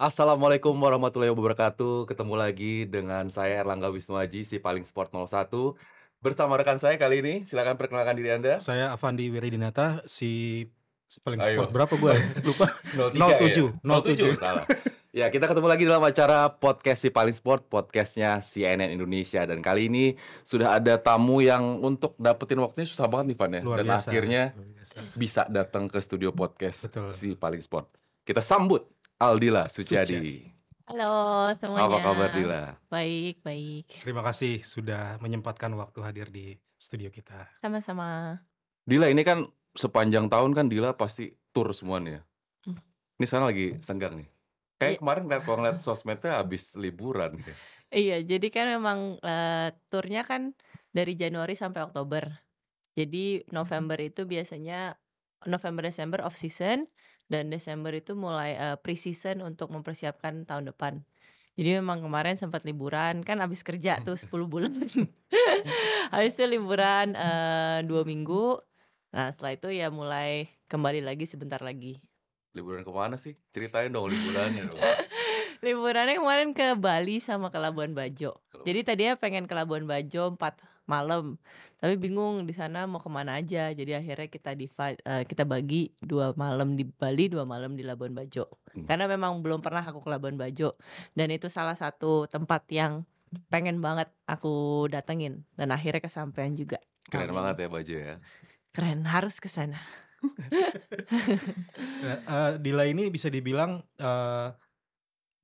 Assalamualaikum warahmatullahi wabarakatuh. Ketemu lagi dengan saya Erlangga Wisnuaji, si paling sport 01. Bersama rekan saya kali ini, silakan perkenalkan diri Anda. Saya Avandi Wiridinata, si, si paling Ayo. sport berapa gue? Lupa. 03 07, ya? 07, salah. Ya, kita ketemu lagi dalam acara podcast si paling sport, podcastnya CNN Indonesia. Dan kali ini sudah ada tamu yang untuk dapetin waktunya susah banget nih Pan ya. Luar Dan biasa. akhirnya Luar biasa. bisa datang ke studio podcast Betul. si paling sport. Kita sambut Aldila Suciadi. Halo semuanya. Apa kabar Dila? Baik, baik. Terima kasih sudah menyempatkan waktu hadir di studio kita. Sama-sama. Dila ini kan sepanjang tahun kan Dila pasti tur semuanya. Hmm. Ini sekarang lagi senggang nih. Kayak Iya. kemarin ngeliat kalau ngeliat sosmednya habis liburan. ya. Iya, jadi kan memang eh, turnya kan dari Januari sampai Oktober. Jadi November itu biasanya November Desember off season dan Desember itu mulai eh, pre-season untuk mempersiapkan tahun depan. Jadi memang kemarin sempat liburan kan habis kerja tuh 10 bulan. habis itu liburan eh, dua minggu. Nah setelah itu ya mulai kembali lagi sebentar lagi. Liburan ke mana sih? Ceritain dong liburannya dong. Liburannya kemarin ke Bali sama ke Labuan Bajo. Jadi tadinya pengen ke Labuan Bajo 4 malam, tapi bingung di sana mau ke mana aja. Jadi akhirnya kita divide, eh, kita bagi dua malam di Bali, dua malam di Labuan Bajo. Hmm. Karena memang belum pernah aku ke Labuan Bajo dan itu salah satu tempat yang pengen banget aku datengin dan akhirnya kesampaian juga. Keren tahun banget ya baju ya. Keren, harus ke sana. Nah, eh, Dila ini bisa dibilang eh,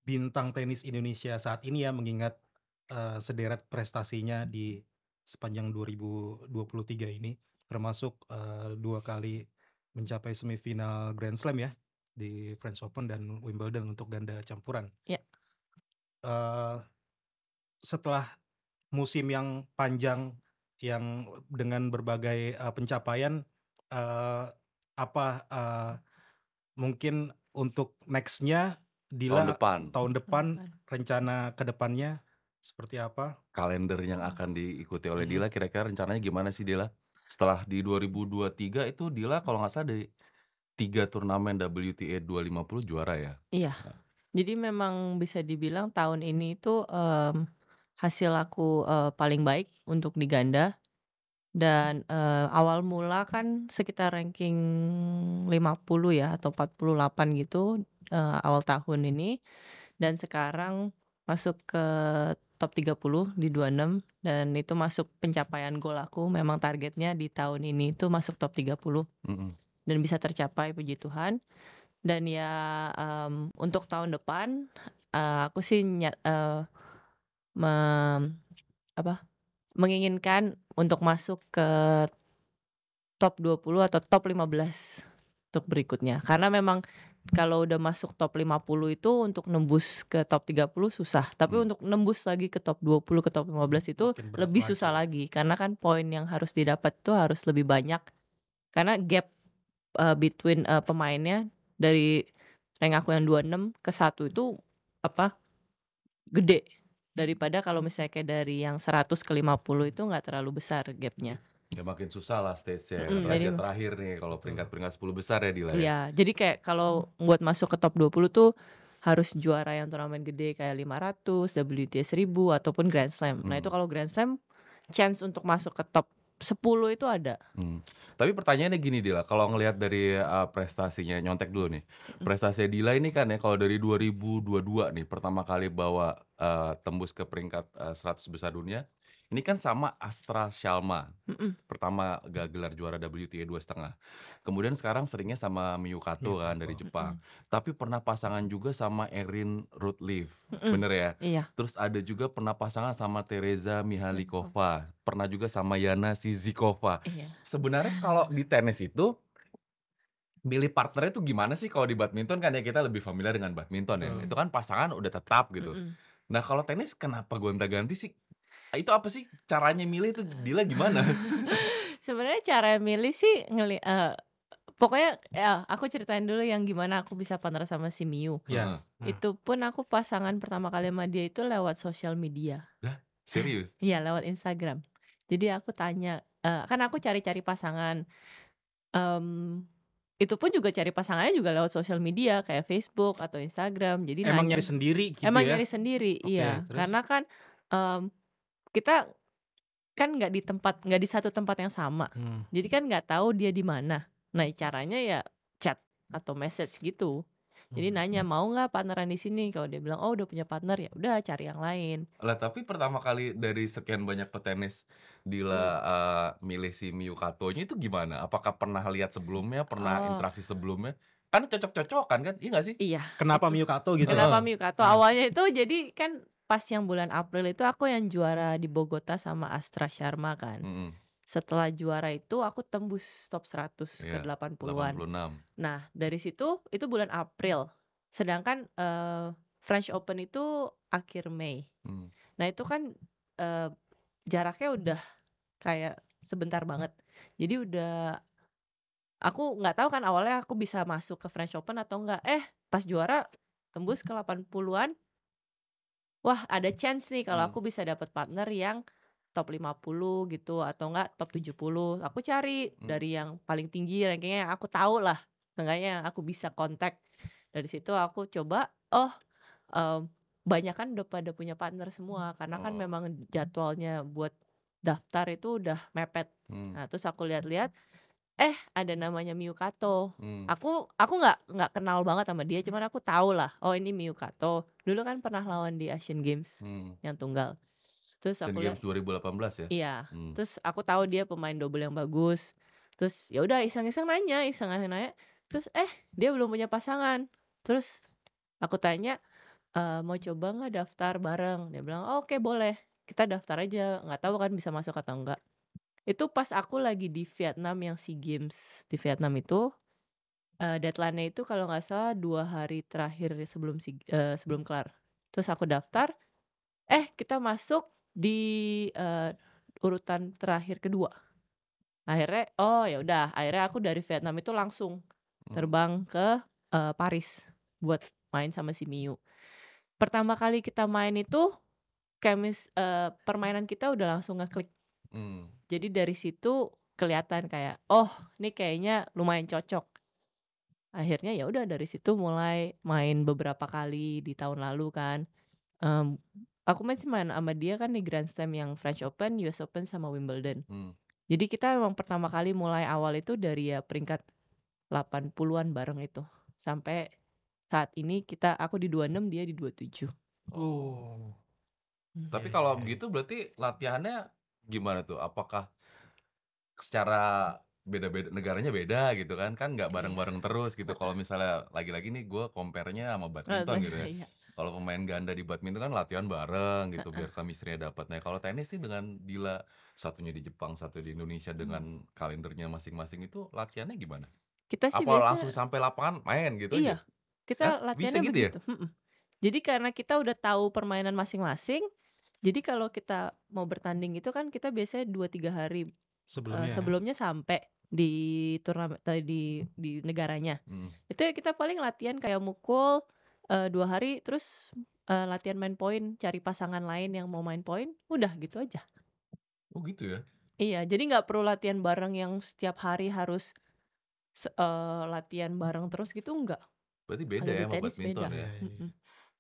bintang tenis Indonesia saat ini ya, mengingat eh, sederet prestasinya di sepanjang 2023 ini, termasuk eh, dua kali mencapai semifinal Grand Slam ya di French Open dan Wimbledon untuk ganda campuran. Ya. Eh, setelah musim yang panjang yang dengan berbagai eh, pencapaian eh, apa eh, mungkin untuk nextnya Dila Tahun depan tahun depan rencana ke depannya seperti apa? kalender yang akan diikuti oleh Hmm. Dila kira-kira rencananya gimana sih Dila? Setelah di 2023 itu Dila kalau nggak salah di tiga turnamen WTA 250 juara ya. Iya. Jadi memang bisa dibilang tahun ini itu em, hasil aku eh, paling baik untuk di ganda dan eh, awal mula kan sekitar ranking 50 ya atau 48 gitu eh, awal tahun ini dan sekarang masuk ke top 30 di 26 dan itu masuk pencapaian gol aku. Memang targetnya di tahun ini itu masuk top 30 Mm-mm. dan bisa tercapai puji Tuhan. Dan ya em, untuk tahun depan eh, aku sih eh, mem- apa menginginkan untuk masuk ke top 20 atau top 15 untuk berikutnya. Karena memang kalau udah masuk top 50 itu untuk nembus ke top 30 susah tapi Hmm. untuk nembus lagi ke top 20 ke top 15 itu lebih lagi. susah lagi karena kan poin yang harus didapat tuh harus lebih banyak karena gap uh, between uh, pemainnya dari rank aku yang 26 ke 1 itu apa gede daripada kalau misalnya kayak dari yang 100 ke 50 itu nggak terlalu besar gapnya. Ya makin susah lah stage-nya. Mm-mm, Raja jadi- terakhir nih kalau peringkat-peringkat 10 besar ya Dila ya. Iya, jadi kayak kalau buat masuk ke top 20 tuh harus juara yang turnamen gede kayak 500, WTA 1000 ataupun Grand Slam. Nah, itu Hmm. kalau Grand Slam chance untuk masuk ke top 10 itu ada. Hmm. Tapi pertanyaannya gini Dila, kalau ngelihat dari uh, prestasinya nyontek dulu nih. Prestasi Dila ini kan ya kalau dari 2022 nih pertama kali bawa uh, tembus ke peringkat uh, 100 besar dunia. Ini kan sama Astra Shalma. Mm-mm. Pertama gak gelar juara WTA dua setengah. Kemudian sekarang seringnya sama Miyukato kan dari. Jepang. Tapi pernah pasangan juga sama Erin Rutleaf. Mm-mm. Bener ya? Iya. Terus ada juga pernah pasangan sama Teresa Mihalikova. Pernah juga sama Yana Sizikova. Iya. Sebenarnya kalau di tenis itu milih partnernya tuh gimana sih kalau di badminton kan ya kita lebih familiar dengan badminton ya. Hmm. Itu kan pasangan udah tetap gitu. Mm-mm. Nah, kalau tenis kenapa gonta-ganti sih? Itu apa sih caranya milih itu Dila gimana? Sebenarnya cara milih sih ngeli eh, pokoknya ya aku ceritain dulu yang gimana aku bisa partner sama si Miu. Ya. Nah. Itu pun aku pasangan pertama kali sama dia itu lewat sosial media. Serius? Iya, lewat Instagram. Jadi aku tanya, eh, kan aku cari-cari pasangan. Em, itu pun juga cari pasangannya juga lewat sosial media kayak Facebook atau Instagram. Jadi Emang nanya nyari sendiri gitu Emang ya? nyari sendiri, Oke, iya. terus? Karena kan, mmm, kita kan nggak di tempat nggak di satu tempat yang sama. Hmm. Jadi kan nggak tahu dia di mana. Nah, caranya ya chat atau message gitu. Jadi Hmm. nanya, "Mau nggak partneran di sini?" Kalau dia bilang, "Oh, udah punya partner," ya udah cari yang lain. Lah tapi pertama kali dari sekian banyak petenis Dila, Hmm. eee, milih si Miyu Katonya itu gimana? Apakah pernah lihat sebelumnya, pernah Oh. interaksi sebelumnya? Kan cocok-cocokan kan, iya nggak sih? Iya. Kenapa Miyu Kato gitu? Kenapa Heeh. Miyu Kato? Nah. Awalnya itu jadi kan pas yang bulan April itu aku yang juara di Bogota sama Astra Sharma kan. Mhm. Setelah juara itu aku tembus top 100 ke Iya, 80-an. 86. Nah, dari situ itu bulan April. Sedangkan, eee, French Open itu akhir Mei. Hmm. Nah, itu kan, eee, jaraknya udah kayak sebentar banget. Jadi udah aku nggak tahu kan awalnya aku bisa masuk ke French Open atau enggak. Eh, pas juara tembus ke 80-an. Wah, ada chance nih kalau Hmm. aku bisa dapat partner yang top 50 gitu atau enggak top 70. Aku cari Hmm. dari yang paling tinggi rankingnya yang aku tahu lah. Yang aku bisa kontak. Dari situ aku coba, oh, mmm, banyakan udah pada punya partner semua karena kan Oh. memang jadwalnya buat daftar itu udah mepet. Hmm. Nah, terus aku lihat-lihat, eh, ada namanya Miyu Kato. Hmm. Aku aku nggak nggak kenal banget sama dia, cuman aku tahu lah, oh ini Miyu Kato. Dulu kan pernah lawan di Asian Games Hmm. yang tunggal. Terus Asian aku Games lihat 2018 ya? Iya. Hmm. Terus aku tahu dia pemain double yang bagus. Terus ya udah iseng-iseng nanya, iseng-iseng nanya. Terus eh dia belum punya pasangan. Terus aku tanya, eee, "Mau coba nggak daftar bareng?" Dia bilang, "Oh, oke boleh. Kita daftar aja." Nggak tahu kan bisa masuk atau enggak. Itu pas aku lagi di Vietnam yang SEA Games di Vietnam itu, eee, deadline-nya itu kalau nggak salah 2 hari terakhir sebelum SEA eee, sebelum kelar. Terus aku daftar, eh kita masuk di, eee, urutan terakhir kedua. Akhirnya, oh ya udah, akhirnya aku dari Vietnam itu langsung Hmm. terbang ke, eee, Paris buat main sama si Miyu. Pertama kali kita main itu kemis eee, permainan kita udah langsung ngeklik. Hmm. Jadi dari situ kelihatan kayak, oh ini kayaknya lumayan cocok. Akhirnya ya udah dari situ mulai main beberapa kali di tahun lalu kan. Mmm, aku masih main sama dia kan di Grand Slam yang French Open, US Open, sama Wimbledon. Hmm. Jadi kita memang pertama kali mulai awal itu dari ya peringkat 80-an bareng itu. Sampai saat ini kita aku di 26, dia di 27. Oh. Tapi Iya, kalau iya. begitu berarti latihannya gimana tuh? Apakah secara beda-beda negaranya beda gitu kan? Kan nggak Iya. bareng-bareng terus gitu. Kalau misalnya lagi-lagi nih gue compare-nya sama badminton gitu ya. iya. Kalau pemain ganda di badminton kan latihan bareng gitu biar chemistry-nya dapat. Nah, kalau tenis sih dengan Dila satunya di Jepang, satu di Indonesia Hmm. dengan kalendernya masing-masing itu latihannya gimana? Kita sih Apa biasa langsung sampai lapangan main gitu Iya. aja? Kita Hah? Bisa latihannya gitu ya? begitu, mhm. Jadi karena kita udah tahu permainan masing-masing, jadi kalau kita mau bertanding itu kan kita biasanya 2, 3 hari, eee, Sebelumnya. sebelumnya sampai di turnamen eee, di di negaranya. Mhm. Itu ya kita paling latihan kayak mukul, eee, 2 hari terus, eee, latihan main poin, cari pasangan lain yang mau main poin, udah gitu aja. Oh gitu ya? Iya, jadi nggak perlu latihan bareng yang setiap hari harus eee, latihan bareng terus gitu, enggak. Berarti beda ya sama badminton beda. ya? Iya, iya.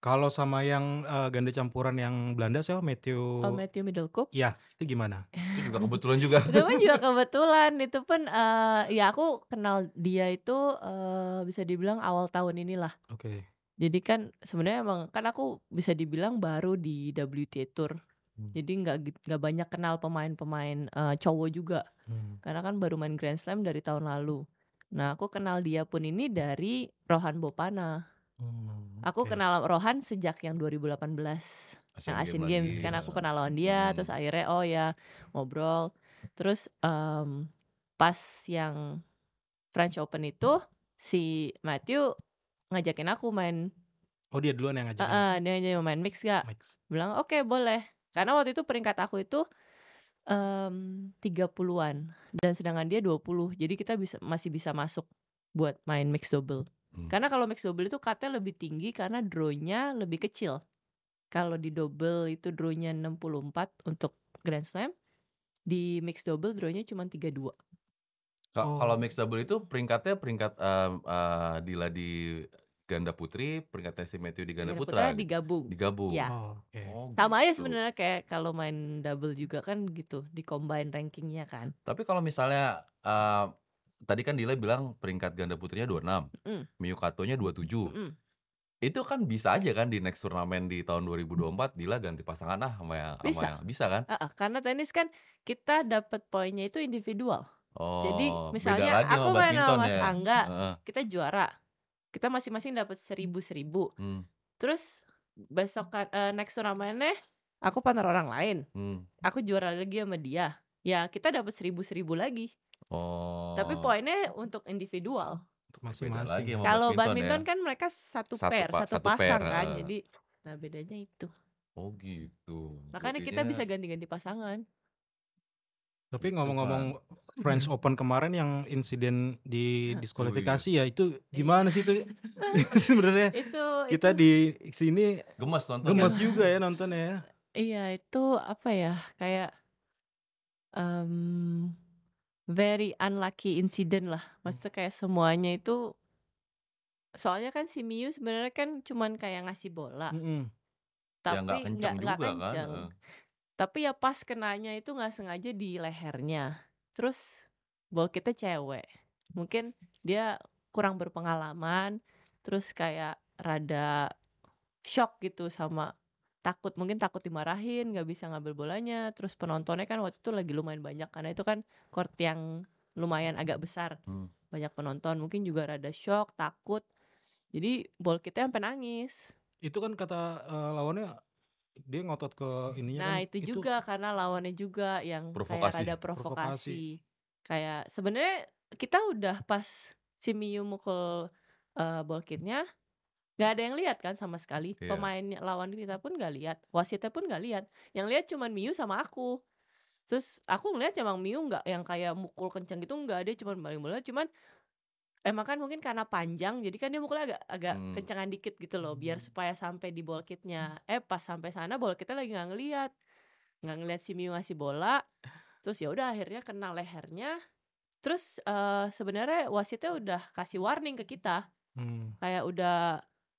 Kalau sama yang, eee, ganda campuran yang Belanda siapa? Matthew Oh, Matthew Middelkoop? Iya, itu gimana? Itu juga kebetulan juga. Itu pun juga kebetulan, itu pun, eee, ya aku kenal dia itu, eee, bisa dibilang awal tahun inilah. Oke. Jadi kan sebenarnya emang kan aku bisa dibilang baru di WTA Tour. Hmm. Jadi nggak git nggak banyak kenal pemain-pemain, eee, cowok juga. Hmm. Karena kan baru main Grand Slam dari tahun lalu. Nah, aku kenal dia pun ini dari Rohan Bopana. Hmm, Aku oke. kenal Rohan sejak yang 2018, yang Asian Asian Games Games kan aku pernah lawan dia, terus Hmm. akhirnya oh ya ngobrol. Terus, mmm, pas yang French Open itu si Matthew ngajakin aku main Oh, dia duluan yang ngajakin? heeh, dia dia mau main mix nggak? Mix. Bilang, "Oke boleh." Karena waktu itu peringkat aku itu, mmm, 30-an dan sedangkan dia 20. Jadi kita bisa masih bisa masuk buat main mix double. Hmm. Karena kalau mix double itu cut-nya lebih tinggi karena draw-nya lebih kecil. Kalau di double itu draw-nya 64 untuk Grand Slam, di mix double draw-nya cuma 32. Ka Oh. kalau mixed double itu peringkatnya peringkat, mmm, eee, Dila di ganda putri, peringkatnya si Matthew di ganda Ganda putra putra digabung. Digabung? Ya. Oh, oke. Oh, Sama aja gitu. sebenarnya kayak kalau main double juga kan gitu, di-combine ranking-nya kan. Tapi kalau misalnya, eee, tadi kan Dila bilang peringkat ganda putrinya 26, Mhm. Miyu Katonya 27. Mhm. Itu kan bisa aja kan di next turnamen di tahun 2024 Dila ganti pasangan ah sama yang sama Bisa. yang bisa kan? Heeh, karena tenis kan kita dapat poinnya itu individual. Jadi Oh, beda misalnya lagi aku sama main sama Mas ya? Angga, Heeh. kita juara. Kita masing-masing dapat 1000 1000. Mmm. Terus besokan eee, next turnamennya aku partner orang lain. Mmm. Aku juara lagi sama dia. Ya kita dapat 1000 1000 lagi. Tapi Oh. poinnya untuk individual. Untuk masing-masing. Kalau badminton ya? kan mereka satu Satu pair, pa satu satu pair, pasang kan. Jadi nah bedanya itu. Oh gitu. Makanya kita bisa ganti-ganti pasangan. Tapi Itu ngomong-ngomong. French Open kemarin yang insiden di diskualifikasi ya itu gimana sih itu? Sebenarnya Itu kita itu di sini Gemes nonton gemes ya? juga ya nontonnya ya. Iya, itu apa ya? Kayak mmm, very unlucky incident lah. Maksudnya kayak semuanya itu soalnya kan si Miyu sebenarnya kan cuman kayak ngasih bola. Mhm. Ya nggak Tapi kenceng nggak nggak juga kan? kenceng. Heeh. Tapi ya pas kenanya itu nggak sengaja di lehernya. Terus ball kita cewek. Mungkin dia kurang berpengalaman, terus kayak rada shock gitu sama takut mungkin takut dimarahin, nggak bisa ngambil bolanya. Terus penontonnya kan waktu itu lagi lumayan banyak karena itu kan court yang lumayan agak besar. Mmm. Banyak penonton, mungkin juga rada shock, takut. Jadi ball kita sampai nangis. Itu kan kata eee, lawannya dia ngotot ke ininya Nah, kan itu juga karena lawannya juga yang kayak Provokasi. rada Provokasi. provokasi. Kayak sebenarnya kita udah pas si Miyu mukul eee, ball kitnya nggak ada yang lihat kan sama sekali. Iya. Pemain lawan kita pun nggak lihat, wasitnya pun nggak lihat. Yang lihat cuman Miyu sama aku. Terus aku ngeliat emang Miyu nggak yang kayak mukul kenceng gitu nggak, dia cuman baling bola cuman emang kan mungkin karena panjang jadi kan dia mukulnya agak agak Mmm. kencengan dikit gitu loh biar supaya sampai di ball kitnya. Eh pas sampai sana ball kita lagi nggak ngelihat. Nggak ngelihat si Miyu ngasih bola. Terus ya udah akhirnya kena lehernya. Terus eee, sebenarnya wasitnya udah kasih warning ke kita. Mmm. Kayak udah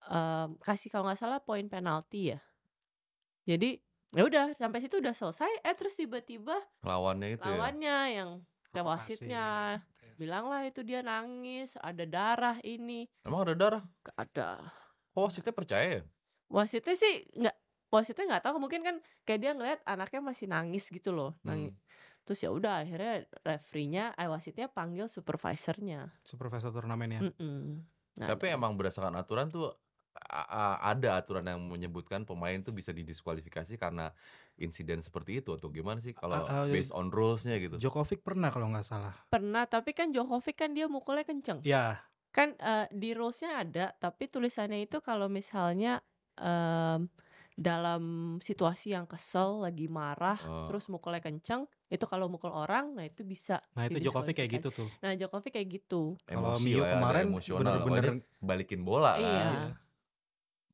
mmm, kasih kalau nggak salah poin penalti ya. Jadi ya udah sampai situ udah selesai, eh terus tiba-tiba Lawannya itu ya? lawannya yang ke wasitnya bilang lah itu dia nangis, ada darah ini. Emang ada darah? Nggak ada. Oh wasitnya percaya ya? Wasitnya sih nggak wasitnya nggak tahu mungkin kan kayak dia ngeliat anaknya masih nangis gitu loh, nangi Mmm. terus ya udah akhirnya referee-nya eh wasitnya panggil supervisornya. Supervisor turnamennya. Mhm. Nah, Tapi emang berdasarkan aturan tuh ada aturan yang menyebutkan pemain tuh bisa didiskualifikasi karena insiden seperti itu atau gimana sih kalau A eee, based on rules-nya gitu? Djokovic pernah kalau nggak salah. pernah, tapi kan Djokovic kan dia mukulnya kenceng. Ya. Kan eee, di rules-nya ada, tapi tulisannya itu kalau misalnya mmm, dalam situasi yang kesel, lagi marah, Oh. terus mukulnya kenceng, itu kalau mukul orang, nah itu bisa Nah, itu Djokovic kayak gitu tuh. Nah, Djokovic kayak gitu. Kalau ya, ada kemarin bener-bener balikin bola kan? Iya. Iya.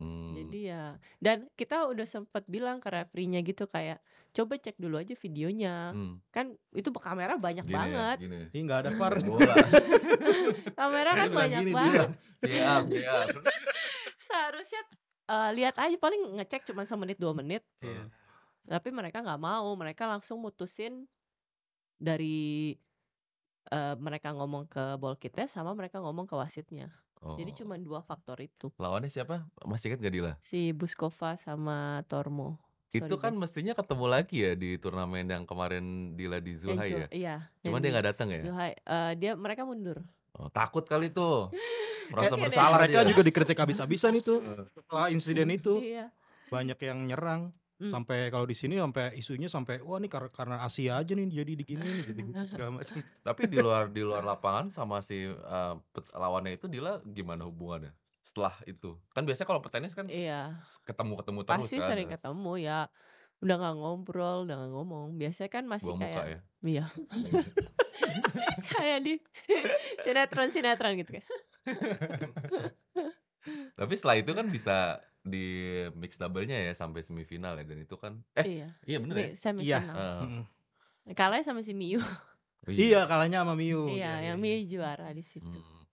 Mmm. Jadi ya dan kita udah sempet bilang ke referee-nya gitu kayak, "Coba cek dulu aja videonya." Mmm. Kan itu kamera banyak Gini ya, banget. gini. Ih, nggak ada VAR. Bola. Kamera kan bilang banyak gini banget. VAR VAR. Seharusnya eee, lihat aja paling ngecek cuma semenit 2 menit. Iya. Tapi mereka nggak mau, mereka langsung mutusin dari eee, mereka ngomong ke ball kitnya sama mereka ngomong ke wasitnya. Jadi Oh. cuma 2 faktor itu. Lawannya siapa? Masih ingat gak Dila? Si Buskova sama Tormo. Itu Sorry kan guys. mestinya ketemu lagi ya di turnamen yang kemarin Dila di Zhu ya? iya, Cuman dia di nggak datang ya? Zhuhai, eee, dia mereka mundur. Oh, takut kali tuh. Merasa Mungkin ya. bersalah Mereka dia. juga dikritik habis-habisan itu. Setelah insiden itu Iya. banyak yang nyerang. Mmm. Sampai kalau di sini sampai isunya sampai wah ini kar karena Asia aja nih jadi diginiin gitu segala macam. Tapi di luar di luar lapangan sama si pet lawannya itu Dila gimana hubungannya? Setelah itu? Kan biasanya kalau petenis kan Iya. ketemu-ketemu terus Pasti kan? sering ketemu ya. Udah nggak ngobrol, udah nggak ngomong. Biasanya kan masih Buang muka kayak ya? iya. kayak di sinetron-sinetron gitu kan. Tapi setelah itu kan bisa di mix double-nya ya sampai semifinal ya dan itu kan eh Iya. iya bener ya? Semifinal. Heeh. Mhm. Kalahnya sama si Miyu. Iya, kalahnya sama Miu. Iya, Iya, yang iya, Miu iya. juara di situ. Hmm.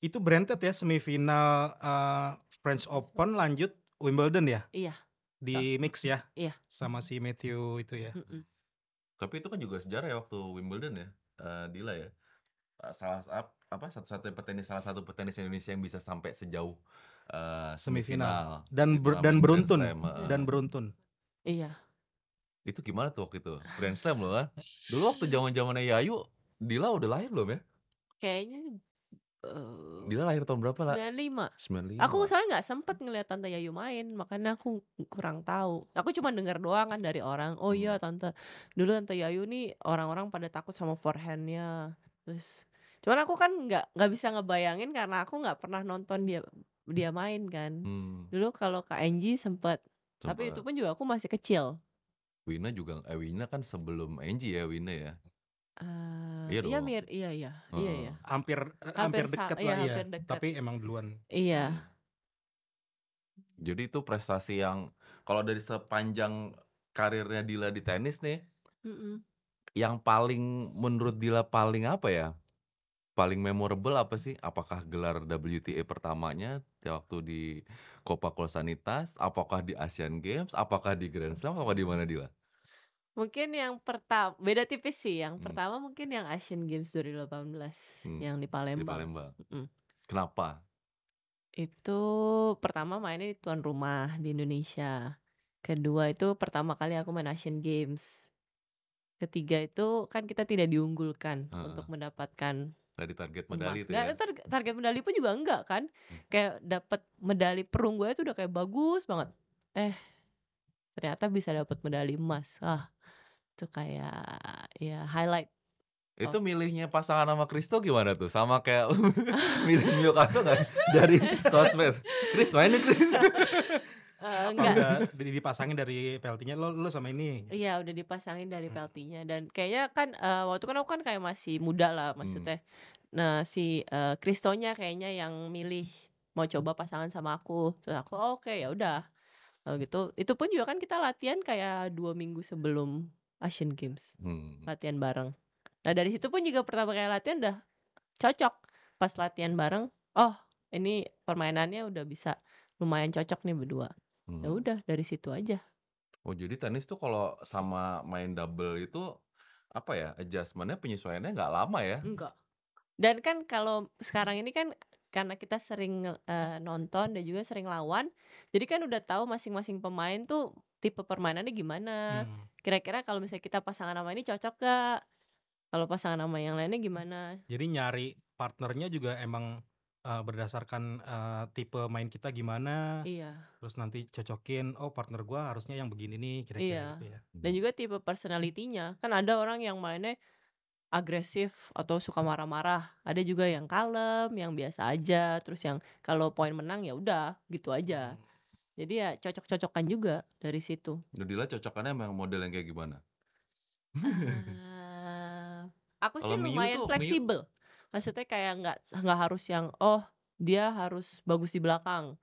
Itu berentet ya semifinal eh, French Open lanjut Wimbledon ya? Iya. Di mix ya? Iya. Sama si Matthew itu ya. Mm-mm. Tapi itu kan juga sejarah ya waktu Wimbledon ya, eh, Dila ya. Eh, Salah ap- apa satu-satu petenis salah satu petenis Indonesia yang bisa sampai sejauh eh, Semifinal. semifinal. Dan ber- dan beruntun. Slam, heeh. Dan beruntun. Iya. Itu gimana tuh waktu itu? Grand Slam loh kan. Dulu waktu zaman-zamannya Yayu, Dila udah lahir belum ya? Kayaknya eh, Dila lahir tahun berapa lah? 95. 95. Aku soalnya nggak sempet ngeliat Tante Yayu main, makanya aku kurang tahu. Aku cuma dengar doang kan dari orang. Oh iya Tante, dulu Tante Yayu nih orang-orang pada takut sama forehandnya. Terus, cuman aku kan nggak nggak bisa ngebayangin karena aku nggak pernah nonton dia dia main kan. Hmm, Dulu kalau Kak Angie sempet, tapi itu pun juga aku masih kecil. Wina juga, eh Wina kan sebelum Angie ya Wina ya. Eh, Iya iya mir, iya iya, iya Heeh. iya, Hampir Hampir dekat iya, lah ya. hampir deket. Tapi emang duluan. iya. Jadi itu prestasi yang kalau dari sepanjang karirnya Dila di tenis nih, Mm-mm. yang paling menurut Dila paling apa ya? Paling memorable apa sih? Apakah gelar WTA pertamanya waktu di Copa Colsanitas? Apakah di Asian Games? Apakah di Grand Slam? Apakah di mana Dila? Mungkin yang pertama beda tipis sih. Yang Hmm. pertama mungkin yang Asian Games 2018 Hmm, yang di Di Palembang. Palembang. Mm. Kenapa? Itu pertama mainnya di tuan rumah di Indonesia. Kedua itu pertama kali aku main Asian Games. Ketiga itu kan kita tidak diunggulkan Heeh. untuk mendapatkan Dari target emas. medali itu Nggak, ya? tar- target medali pun juga enggak kan. Hmm. Kayak dapat medali perunggu itu udah kayak bagus banget. Eh ternyata bisa dapat medali emas. Ah itu kayak ya highlight. Itu milihnya pasangan sama Kristo gimana tuh? Sama kayak milih Mio Kato kan dari sosmed. Main nih Chris. Apa enggak. udah di- dipasangin dari PLT-nya lo lo sama ini. Iya udah dipasangin dari Hmm. peltinya dan kayaknya kan eh, waktu kan aku kan kayak masih muda lah Hmm. maksudnya. Nah si Kristonya kayaknya yang milih mau coba pasangan sama aku. Terus aku "Oh, oke ya udah. Kalau gitu itu pun juga kan kita latihan kayak dua minggu sebelum Asian Games Hmm. latihan bareng. Nah dari situ pun juga pertama kali latihan udah cocok pas latihan bareng. Oh ini permainannya udah bisa lumayan cocok nih berdua. Ya Hmm. udah dari situ aja. Oh jadi tenis tuh kalau sama main double itu apa ya adjustmentnya penyesuaiannya nggak lama ya? Enggak. Dan kan kalau sekarang ini kan karena kita sering eh, nonton dan juga sering lawan, jadi kan udah tahu masing-masing pemain tuh tipe permainannya gimana. Hmm. Kira-kira kalau misalnya kita pasangan nama ini cocok gak? Kalau pasangan nama yang lainnya gimana? Jadi nyari partnernya juga emang eh, berdasarkan eh, tipe main kita gimana. Iya. Terus nanti cocokin, oh partner gua harusnya yang begini nih kira-kira Iya. gitu ya. Dan juga tipe personalitinya. Kan ada orang yang mainnya agresif atau suka marah-marah. Ada juga yang kalem, yang biasa aja. Terus yang kalau poin menang ya udah gitu aja. Jadi ya cocok-cocokan juga dari situ. Dila cocokannya emang model yang kayak gimana? Eh, aku sih Miu lumayan tuh, Miu- fleksibel. Maksudnya kayak nggak nggak harus yang oh dia harus bagus di belakang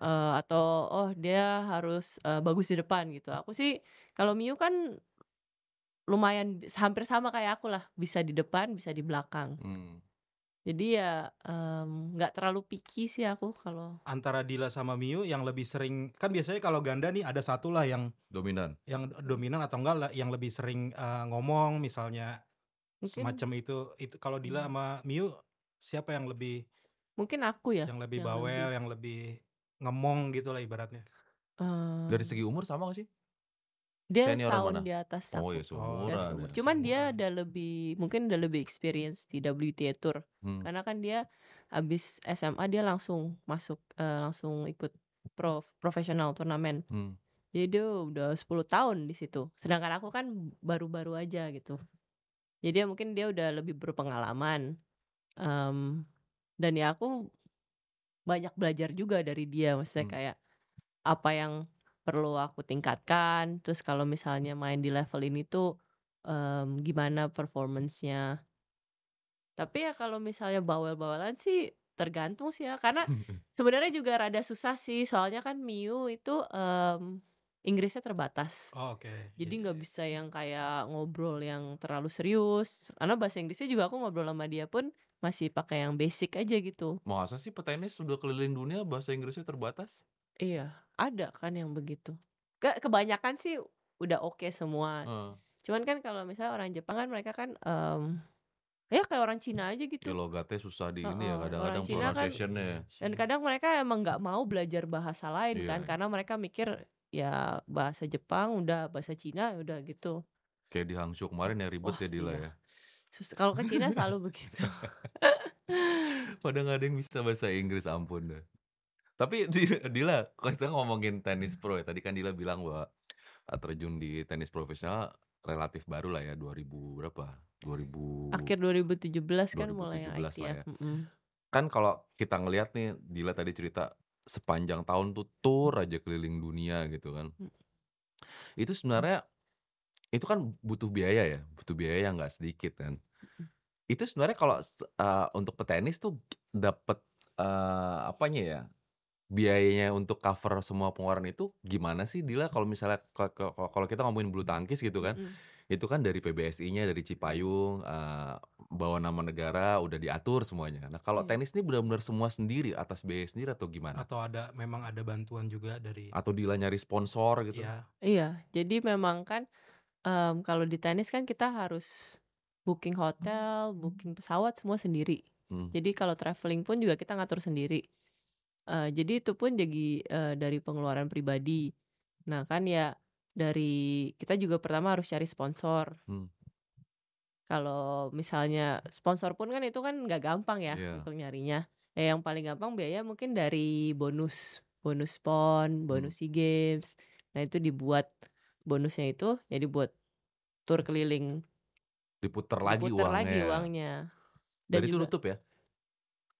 Eh, atau oh dia harus eh, bagus di depan gitu. Aku sih kalau Miu kan lumayan hampir sama kayak aku lah, bisa di depan, bisa di belakang. Hmm. Jadi ya em, nggak terlalu picky sih aku kalau Antara Dila sama Miu yang lebih sering kan biasanya kalau ganda nih ada satu lah yang Dominan. yang dominan atau enggak lah yang lebih sering eh, ngomong misalnya mungkin semacam itu itu kalau Dila Hmm. sama Miu siapa yang lebih mungkin aku ya yang lebih yang bawel lebih, yang lebih ngemong gitu lah ibaratnya em, Dari segi umur sama gak sih? dia senior tahun mana? di atas Oh aku. ya Dia seumuran seumur. ya. Cuman dia ada lebih mungkin udah lebih experience di WTA Tour Hmm. karena kan dia abis SMA dia langsung masuk eh, langsung ikut pro profesional turnamen. Hmm. Jadi dia udah 10 tahun di situ. Sedangkan aku kan baru-baru aja gitu. Jadi ya mungkin dia udah lebih berpengalaman. Em, dan ya aku banyak belajar juga dari dia. Maksudnya Hmm. kayak apa yang perlu aku tingkatkan. Terus kalau misalnya main di level ini tuh em, gimana performance-nya. Tapi ya kalau misalnya bawel-bawelan sih tergantung sih ya. Karena sebenarnya juga rada susah sih. Soalnya kan Miu itu em, Inggrisnya terbatas. Oh, oke. Jadi Iya, nggak iya. bisa yang kayak ngobrol yang terlalu serius. Karena bahasa Inggrisnya juga aku ngobrol sama dia pun masih pakai yang basic aja gitu. Masa sih petenis sudah keliling dunia bahasa Inggrisnya terbatas? Iya, ada kan yang begitu. Ke kebanyakan sih udah oke semua. Heeh. Cuman kan kalau misalnya orang Jepang kan mereka kan em, ya kayak orang Cina aja Ya gitu. logatnya susah di ini ya kadang-kadang kan pronunciation-nya ya. dan kadang mereka emang nggak mau belajar bahasa lain Iya, kan karena mereka mikir ya bahasa Jepang udah bahasa Cina udah gitu. Kayak di Hangzhou kemarin yang ribet Wah, ya Dila iya. ya. Sus- kalau ke Cina selalu begitu. Pada nggak ada yang bisa bahasa Inggris ampun dah. Tapi Di- Dila, kalau kita ngomongin tenis pro ya, tadi kan Dila bilang bahwa uh, terjun di tenis profesional relatif baru lah ya 2000 berapa? 2000 Akhir 2017 kan mulai yang 2017 lah ITF. ya. mm-mm. Kan kalau kita ngelihat nih Dila tadi cerita sepanjang tahun tuh tour aja keliling dunia gitu kan. Mm. Itu sebenarnya itu kan butuh biaya ya, butuh biaya yang nggak sedikit kan. Itu sebenarnya kalau uh, untuk petenis tuh dapat uh, apanya ya? Biayanya untuk cover semua pengeluaran itu gimana sih Dila kalau misalnya kalau kita ngomongin bulu tangkis gitu kan, Mm-mm. Itu kan dari PBSI-nya dari Cipayung uh, bawa nama negara udah diatur semuanya. Nah, kalau Iya. tenis ini benar-benar semua sendiri atas biaya sendiri atau gimana? Atau ada memang ada bantuan juga dari Atau Dila nyari sponsor gitu? ya Iya, jadi memang kan em, kalau di tenis kan kita harus booking hotel, booking pesawat semua sendiri. Hmm. Jadi kalau traveling pun juga kita ngatur sendiri. Eh, jadi itu pun jadi eh, dari pengeluaran pribadi. Nah kan ya dari kita juga pertama harus cari sponsor. Hmm. Kalau misalnya sponsor pun kan itu kan nggak gampang ya Iya. untuk nyarinya. Ya yang paling gampang biaya mungkin dari bonus, bonus pon, Hmm. bonus SEA Games. Nah itu dibuat bonusnya itu jadi buat tur keliling, Diputer lagi diputer uangnya. lagi uangnya. Dan Dan itu juga nutup ya?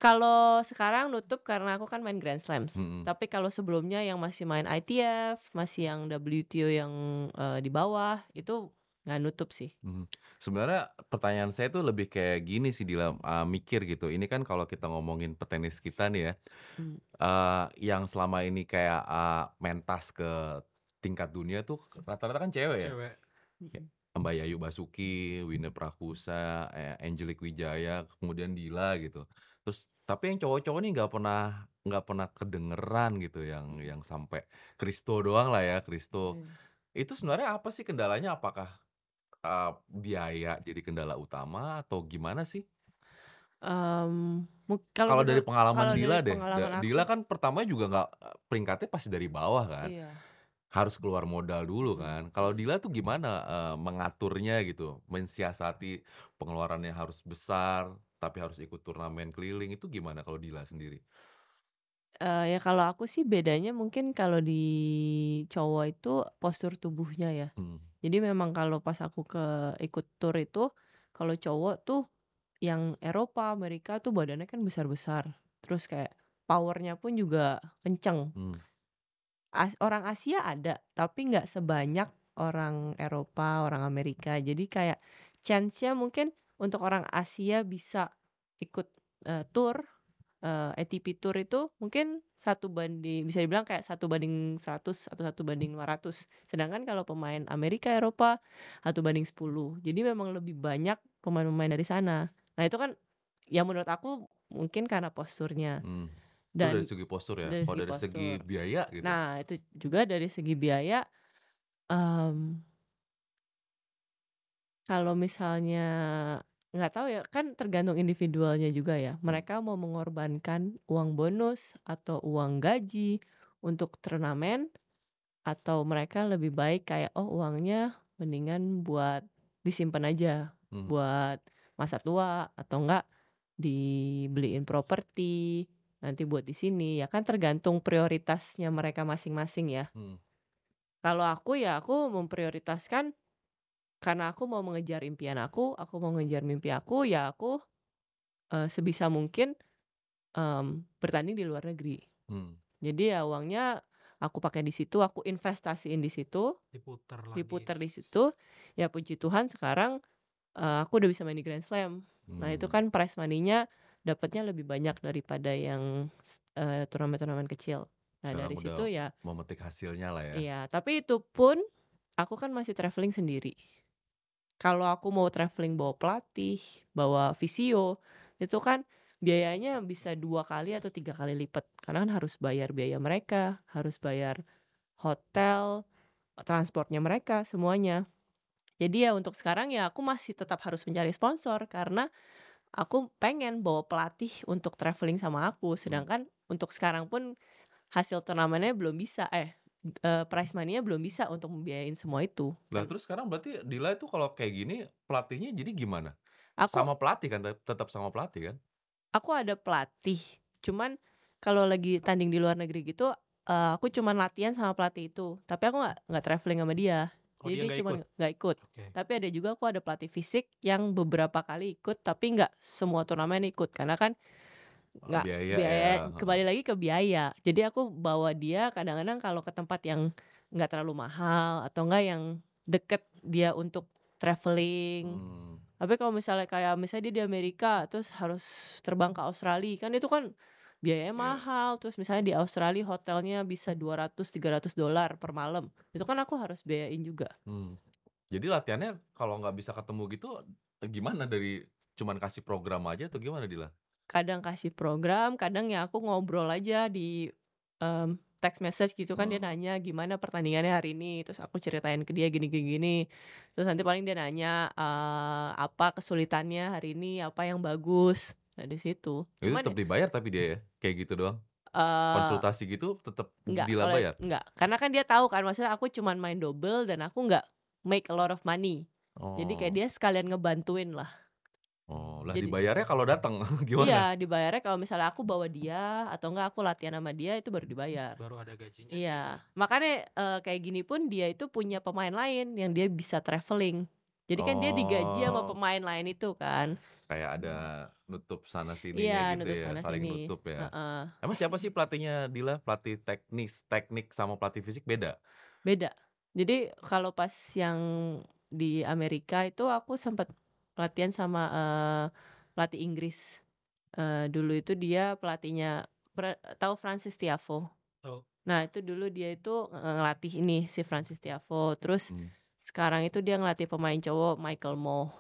Kalau sekarang nutup karena aku kan main Grand Slams. Mm-mm. Tapi kalau sebelumnya yang masih main ITF, masih yang WTO yang eh, di bawah itu nggak nutup sih. Mhm. Sebenarnya pertanyaan saya tuh lebih kayak gini sih Dila, uh, mikir gitu. Ini kan kalau kita ngomongin petenis kita nih ya, Hmm. uh, yang selama ini kayak uh, mentas ke tingkat dunia tuh rata-rata kan cewek ya. cewek Mm-mm. Mbak Yayu Basuki, Winda Prakusa, eh, Angelique Wijaya, kemudian Dila gitu. Terus tapi yang cowok-cowok nih nggak pernah nggak pernah kedengeran gitu yang yang sampai Kristo doang lah ya Kristo. Iya. Itu sebenarnya apa sih kendalanya? Apakah uh, biaya jadi kendala utama atau gimana sih? Mu- kalau Kalau dari pengalaman kalau Dila dari deh, pengalaman aku, Dila kan pertama juga nggak peringkatnya pasti dari bawah kan, iya. harus keluar modal dulu Hmm. kan. Kalau Dila tuh gimana eh, mengaturnya gitu, mensiasati pengeluarannya harus besar, tapi harus ikut turnamen keliling itu gimana kalau Dila sendiri? Eh, ya kalau aku sih bedanya mungkin kalau di cowok itu postur tubuhnya ya. Hmm. Jadi memang kalau pas aku ke ikut tour itu, kalau cowok tuh yang Eropa, Amerika tuh badannya kan besar-besar. Terus kayak powernya pun juga kenceng. Hmm. As- orang Asia ada, tapi nggak sebanyak orang Eropa, orang Amerika. Jadi kayak chance-nya mungkin untuk orang Asia bisa ikut eh, tour, eh, ATP tour itu mungkin satu banding, bisa dibilang kayak satu banding 100 atau satu banding 500. Sedangkan kalau pemain Amerika, Eropa, satu banding 10. Jadi memang lebih banyak pemain-pemain dari sana. Nah itu kan, ya menurut aku mungkin karena posturnya. Hmm. Itu Dan dari segi postur ya. dari Kalau segi dari segi postur. biaya gitu. Nah, itu juga dari segi biaya. em, kalau misalnya nggak tahu ya, kan tergantung individualnya juga ya. Hmm. Mereka mau mengorbankan uang bonus atau uang gaji untuk turnamen, atau mereka lebih baik kayak oh uangnya mendingan buat disimpan aja Hmm. buat masa tua atau enggak dibeliin properti nanti buat di sini ya kan tergantung prioritasnya mereka masing-masing ya. Hmm. Kalau aku ya aku memprioritaskan karena aku mau mengejar impian aku, aku mau mengejar mimpi aku ya aku eh, sebisa mungkin em, bertanding di luar negeri. Hmm. Jadi ya uangnya aku pakai di situ, aku investasiin di situ, diputar lagi diputar di situ. Ya puji Tuhan sekarang eh, aku udah bisa main di Grand Slam. Nah itu Hmm. kan prize money-nya dapatnya lebih banyak daripada yang eh, turnamen-turnamen kecil. Nah, Sekarang dari situ ya memetik hasilnya lah ya. iya, tapi itu pun aku kan masih traveling sendiri. Kalau aku mau traveling bawa pelatih, bawa visio, itu kan biayanya bisa dua kali atau tiga kali lipat. Karena kan harus bayar biaya mereka, harus bayar hotel, transportnya mereka, semuanya. Jadi ya untuk sekarang ya aku masih tetap harus mencari sponsor karena aku pengen bawa pelatih untuk traveling sama aku. Hmm. Sedangkan untuk sekarang pun hasil turnamennya belum bisa, eh eh, prize money-nya belum bisa untuk membiayain semua itu. Lah terus sekarang berarti Dila itu kalau kayak gini pelatihnya jadi gimana? Aku Sama pelatih kan, tet- tetap sama pelatih kan? aku ada pelatih. Cuman kalau lagi tanding di luar negeri gitu, eh, aku cuman latihan sama pelatih itu. Tapi aku nggak nggak traveling sama dia. Oh, Jadi dia dia nggak cuma ikut? nggak ikut. Oke. Tapi ada juga aku ada pelatih fisik yang beberapa kali ikut, tapi nggak semua turnamen ikut karena kan nggak biaya, biaya ya. kembali lagi ke biaya. Jadi aku bawa dia kadang-kadang kalau ke tempat yang nggak terlalu mahal atau enggak yang deket dia untuk traveling. Hmm. Tapi kalau misalnya kayak misalnya dia di Amerika terus harus terbang ke Australia kan itu kan biayanya Iya. mahal. Terus misalnya di Australia hotelnya bisa 200 300 dolar per malam. Itu kan aku harus biayain juga. Hmm. Jadi latihannya kalau nggak bisa ketemu gitu gimana dari cuman kasih program aja atau gimana Dila? Kadang kasih program, kadang ya aku ngobrol aja di em, text message gitu kan dia Hmm. nanya gimana pertandingannya hari ini. Terus aku ceritain ke dia gini gini gini. Terus nanti paling dia nanya eh, apa kesulitannya hari ini, apa yang bagus. Nah, di situ. Itu tetap dibayar tapi dia ya kayak gitu doang. eh, Konsultasi gitu tetap Enggak, Dila kalau bayar. enggak. Karena kan dia tahu kan maksudnya aku cuman main double dan aku enggak make a lot of money. Jadi kayak Oh. dia sekalian ngebantuin lah. Oh, lah Jadi dibayarnya kalau datang gimana? iya, dibayarnya kalau misalnya aku bawa dia atau enggak aku latihan sama dia itu baru dibayar. Baru ada gajinya. Iya, makanya eh, kayak gini pun dia itu punya pemain lain yang dia bisa traveling. Jadi kan dia digaji sama Oh. pemain lain itu kan. Kayak ada nutup sana Iya, sininya gitu nutup ya, sana saling sini. nutup ya. Heeh. Emang siapa sih pelatihnya Dila? Pelatih teknis, teknik sama pelatih fisik beda? Beda. Jadi kalau pas yang di Amerika itu aku sempat latihan sama eh, pelatih Inggris. Eh, dulu itu dia pelatihnya pra- tahu Francis Tiafoe. Tahu. Nah, itu dulu dia itu eh, ngelatih ini si Francis Tiafoe. Terus Hmm. sekarang itu dia ngelatih pemain cowok Michael Moore.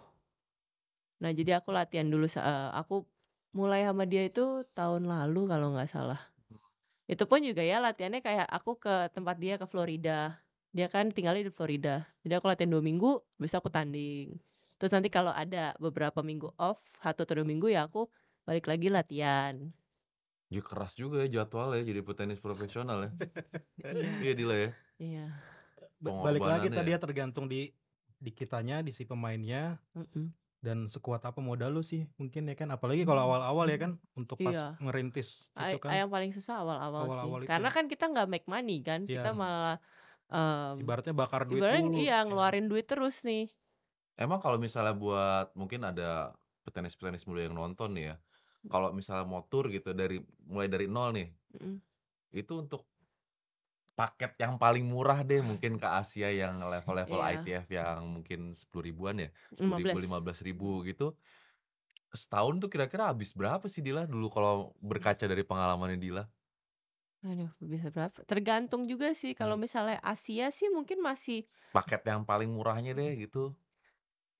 Nah, jadi aku latihan dulu sa- eh, aku mulai sama dia itu tahun lalu kalau nggak salah. Itu pun juga ya latihannya kayak aku ke tempat dia ke Florida. Dia kan tinggalnya di Florida. Jadi aku latihan dua minggu, bisa aku tanding. Terus nanti kalau ada beberapa minggu off, satu atau dua minggu ya aku balik lagi latihan. Ya keras juga ya jadwalnya jadi petenis profesional ya. Iya, Iya Dila ya. iya. Ba- Balik lagi Pengorbanannya tadi ya. ya tergantung di di kitanya, di si pemainnya Mm-mm. dan sekuat apa modal lu sih mungkin ya kan apalagi kalau awal-awal ya kan untuk pas Iya. ngerintis itu kan Yang paling susah awal-awal sih. Itu. Karena kan kita nggak make money kan, kita Iya. malah em, ibaratnya bakar duit ibaratnya dulu iya ya. ngeluarin duit terus nih. Emang kalau misalnya buat mungkin ada petenis-petenis muda yang nonton nih ya. Kalau misalnya mau tour gitu dari mulai dari nol nih, Mm-mm. itu untuk paket yang paling murah deh mungkin ke Asia yang level-level Iya. ITF yang mungkin 10 ribuan ya, 10 ribu, 15. 15 ribu gitu. Setahun tuh kira-kira habis berapa sih Dila dulu kalau berkaca dari pengalamannya Dila? Aduh, bisa berapa? Tergantung juga sih. Kalau Hmm. misalnya Asia sih mungkin masih Paket yang paling murahnya deh gitu.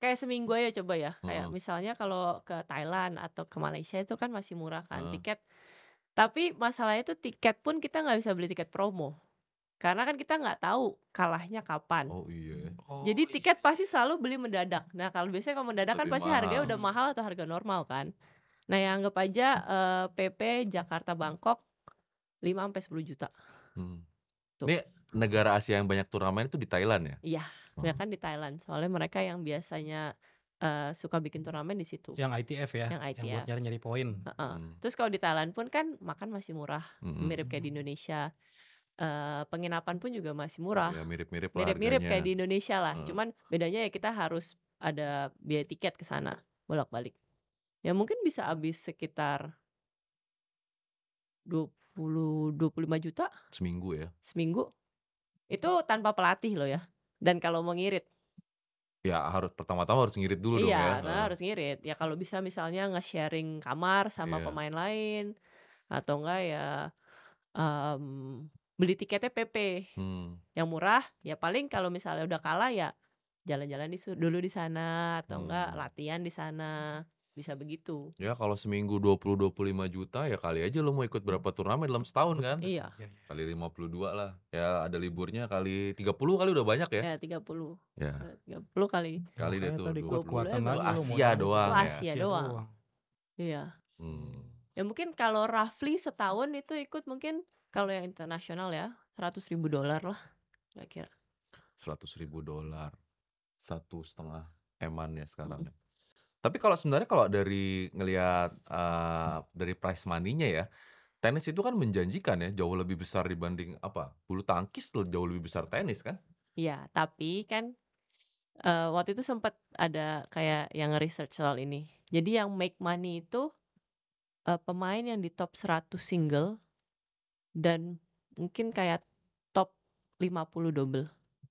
Kayak seminggu aja coba ya. Kayak Hmm. misalnya kalau ke Thailand atau ke Malaysia itu kan masih murah kan Hmm. tiket. Tapi masalahnya itu tiket pun kita nggak bisa beli tiket promo. Karena kan kita nggak tahu kalahnya kapan. Oh iya. ya. Oh, Jadi iya. tiket pasti selalu beli mendadak. Nah, kalau biasanya kalau mendadak kan pasti harganya mahal. udah mahal atau harga normal kan. Nah, yang anggap aja eh, PP Jakarta Bangkok 5 sampai 10 juta. Hmm. Tuh. Ini negara Asia yang banyak turnamen itu di Thailand ya? Iya, Ya kan di Thailand. Soalnya mereka yang biasanya eh, suka bikin turnamen di situ. yang ITF ya Yang buat ITF. nyari-nyari poin Heeh. Hmm. Terus kalau di Thailand pun kan makan masih murah, Mm-mm. mirip kayak di Indonesia. Eh, penginapan pun juga masih murah. Ya mirip-mirip lah Mirip-mirip kayak di Indonesia lah. Heeh. Cuman bedanya ya kita harus ada biaya tiket ke sana bolak-balik. Ya mungkin bisa habis sekitar 20 25 juta seminggu ya. seminggu. Itu tanpa pelatih loh ya. Dan kalau mau ngirit, Ya harus pertama-tama harus ngirit dulu dong ya. iya, nah, harus ngirit. Ya kalau bisa misalnya nge-sharing kamar sama Iya. pemain lain atau enggak ya mmm, beli tiketnya PP. Mmm. Yang murah ya paling kalau misalnya udah kalah ya jalan-jalan dulu di sana atau enggak Mmm. latihan di sana, bisa begitu. Ya kalau seminggu 20, 25 juta ya kali aja lu mau ikut berapa turnamen dalam setahun kan? Iya. Iya iya. Kali 52 lah, ya ada liburnya kali 30 kali udah banyak ya? Ya 30. Ya. Eee, 30 kali. Kali deh tuh tadi 20. kuat-kuatan Itu lagi lu mau Asia doang ya? Asia Asia doang. doang. Iya. Mmm. Ya mungkin kalau roughly setahun itu ikut mungkin kalau yang internasional ya $100.000 lah kira-kira. $100.000, 1,5 M-an ya sekarang Mhm. ya. Tapi kalau sebenarnya kalau dari ngelihat, eee, dari prize money-nya ya, tenis itu kan menjanjikan ya, jauh lebih besar dibanding apa, bulu tangkis jauh lebih besar tenis kan? Iya, tapi kan, eee, waktu itu sempet ada kayak yang nge-research soal ini. Jadi yang make money itu, eee, pemain yang di top 100 single dan mungkin kayak top 50 double,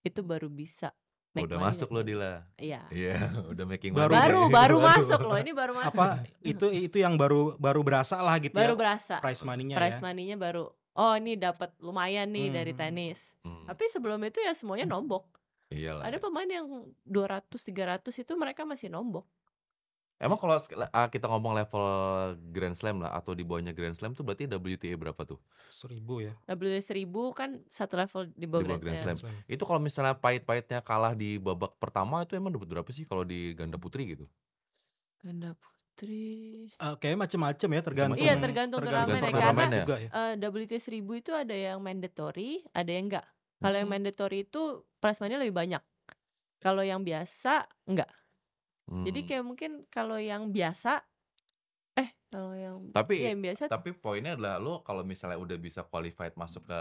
itu baru bisa make Udah money masuk dari loh. Dila. Iya. Iya, udah making Baru money Baru baru Baru. masuk loh, ini baru masuk. Apa itu itu yang baru baru berasa lah gitu Baru ya berasa. prize money-nya Prize ya. money-nya baru, oh ini dapat lumayan nih dari Hmm. tenis. Mmm. Tapi sebelum itu ya semuanya nombok. Iyalah Ada pemain yang 200, 300 itu mereka masih nombok. Emang kalau sek eee, kita ngomong level Grand Slam lah atau di bawahnya Grand Slam tuh berarti WTA berapa tuh? 1000 ya. WTA 1000 kan satu level di Di bawah bawah Grand Grand Slam. Slam. Grand Slam. Itu kalau misalnya pahit-pahitnya kalah di babak pertama itu emang dapat berapa sih kalau di ganda putri gitu? Ganda putri. Eee, kayaknya macem-macem ya tergantung Iya, tergantung turnamen ya, Tergantung karena turnamen ya? juga ya. eee, WTA 1000 itu ada yang mandatory, ada yang enggak. Kalau yang Mhm. mandatory itu prize money lebih banyak. Kalau yang biasa enggak. Jadi Mmm. kayak mungkin kalau yang biasa eh kalau yang Tapi iya yang biasa tapi poinnya adalah lu kalau misalnya udah bisa qualified masuk ke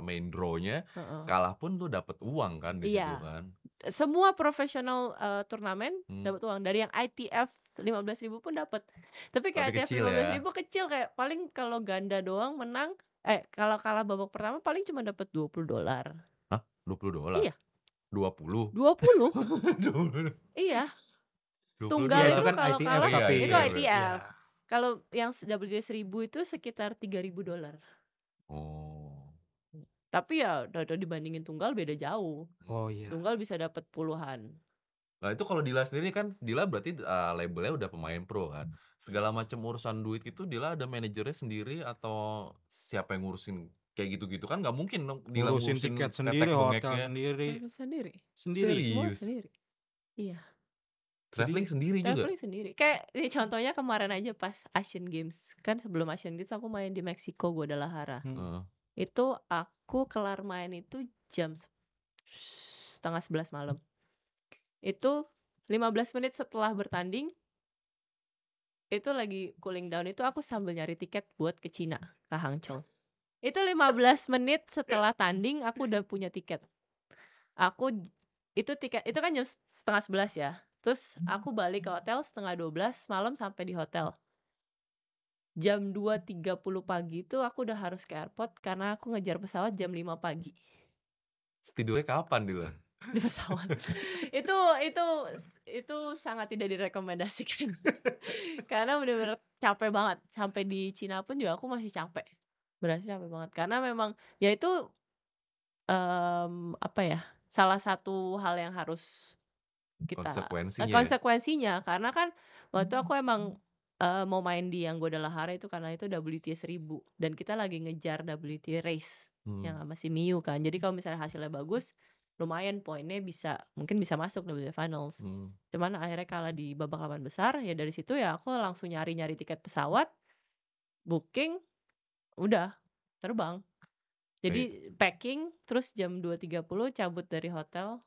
main draw-nya, heeh. kalah pun lu dapat uang kan di situ Iya. kan? Semua profesional, eee, turnamen Mmm. dapat uang. Dari yang ITF 15.000 pun dapat. Tapi kayak Tapi ITF kecil ya? 15.000 kecil kayak paling kalau ganda doang menang eh kalau kalah babak pertama paling cuma dapat $20. Hah? $20? Iya. 20? 20. 20. Iya. $20. Tunggal Iya itu itu kan kalau ITF kalah Iya tapi itu iya. ITF. Iya. Kalau yang WTA 1000 itu sekitar $3.000. Oh. Tapi ya udah dibandingin tunggal beda jauh. Oh iya. Tunggal bisa dapat puluhan. Nah itu kalau Dila sendiri kan, Dila berarti, eee, label-nya udah pemain pro kan? Segala macam urusan duit itu Dila ada manajernya sendiri atau siapa yang ngurusin kayak gitu-gitu kan nggak mungkin dong Dila Ngurusin ngurusin tiket sendiri, hotel sendiri. Sendiri. Sendiri. Semua sendiri. Iya. Traveling sendiri juga? Traveling sendiri. Kayak ini contohnya kemarin aja pas Asian Games. Kan sebelum Asian Games aku main di Meksiko Guadalajara. Hmm. Heeh. Itu aku kelar main itu jam setengah 11 malam. Itu 15 menit setelah bertanding itu lagi cooling down itu aku sambil nyari tiket buat ke Cina, ke Hangzhou. Itu 15 menit setelah tanding aku udah punya tiket. Aku itu tiket itu kan jam setengah 11 ya. Terus aku balik ke hotel setengah 12 malam sampai di hotel. Jam 2.30 pagi itu aku udah harus ke airport karena aku ngejar pesawat jam 5 pagi Tidurnya kapan Dila? di pesawat. itu itu itu sangat tidak direkomendasikan. karena bener-bener capek banget. Sampai di Cina pun juga aku masih capek. Berasa capek banget karena memang ya itu mmm, apa ya? Salah satu hal yang harus kita Konsekuensinya ya? konsekuensinya karena kan waktu aku emang, eee, mau main di yang Guadalajara itu karena itu WTA 1000 dan kita lagi ngejar WTA race yang Mmm. sama si Miu kan. Jadi kalau misalnya hasilnya bagus, lumayan poinnya bisa mungkin bisa masuk WTA finals. Mmm. Cuman akhirnya kalah di babak 8 besar, ya dari situ ya aku langsung nyari-nyari tiket pesawat, booking, udah terbang. Baik. Jadi packing, terus jam 2.30 cabut dari hotel.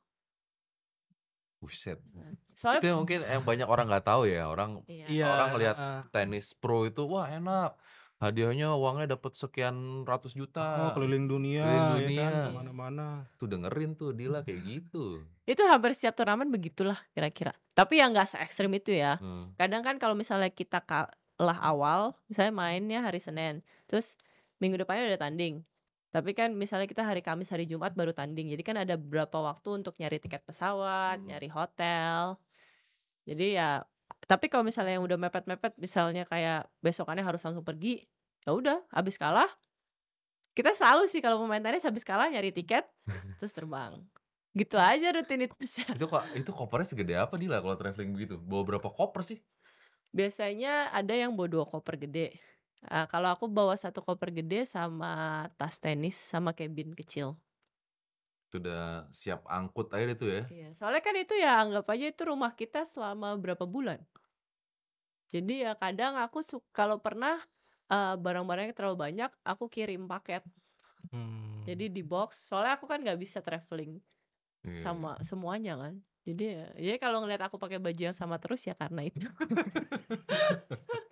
Buset. Itu Soalnya yang mungkin yang banyak orang nggak tahu ya, orang Iya. Iya, orang ngelihat heeh. tenis pro itu, wah enak, hadiahnya uangnya dapat sekian ratus Oh, juta, keliling dunia keliling ya kan, dunia. Iya. ke mana-mana. Tuh dengerin tuh Dila kayak gitu. Itu hampir setiap turnamen begitulah kira-kira. Tapi ya nggak se-ekstrim itu ya. Heeh. Kadang kan kalau misalnya kita kalah awal, misalnya mainnya hari Senin, terus minggu depannya udah tanding. Tapi kan misalnya kita hari Kamis, hari Jumat baru tanding. Jadi kan ada beberapa waktu untuk nyari tiket pesawat, Mmm. nyari hotel. Jadi ya tapi kalau misalnya yang udah mepet-mepet, misalnya kayak besokannya harus langsung pergi, ya udah habis kalah kita selalu sih kalau pemain tenis habis kalah nyari tiket terus terbang. Gitu aja rutinitasnya. Itu kok itu kopernya segede apa Dila kalau traveling begitu? Bawa berapa koper sih? Biasanya ada yang bawa dua koper gede. Ah, kalau aku bawa satu koper gede sama tas tenis sama cabin kecil. Itu udah siap angkut aja itu ya. Iya, soalnya kan itu ya anggap aja itu rumah kita selama berapa bulan. Jadi ya kadang aku su- kalau pernah eh, barang-barangnya terlalu banyak, aku kirim paket. Hmm. Jadi di box. Soalnya aku kan nggak bisa traveling Iya. sama semuanya kan. Jadi ya, jadi kalau ngeliat aku pakai baju yang sama terus ya karena itu.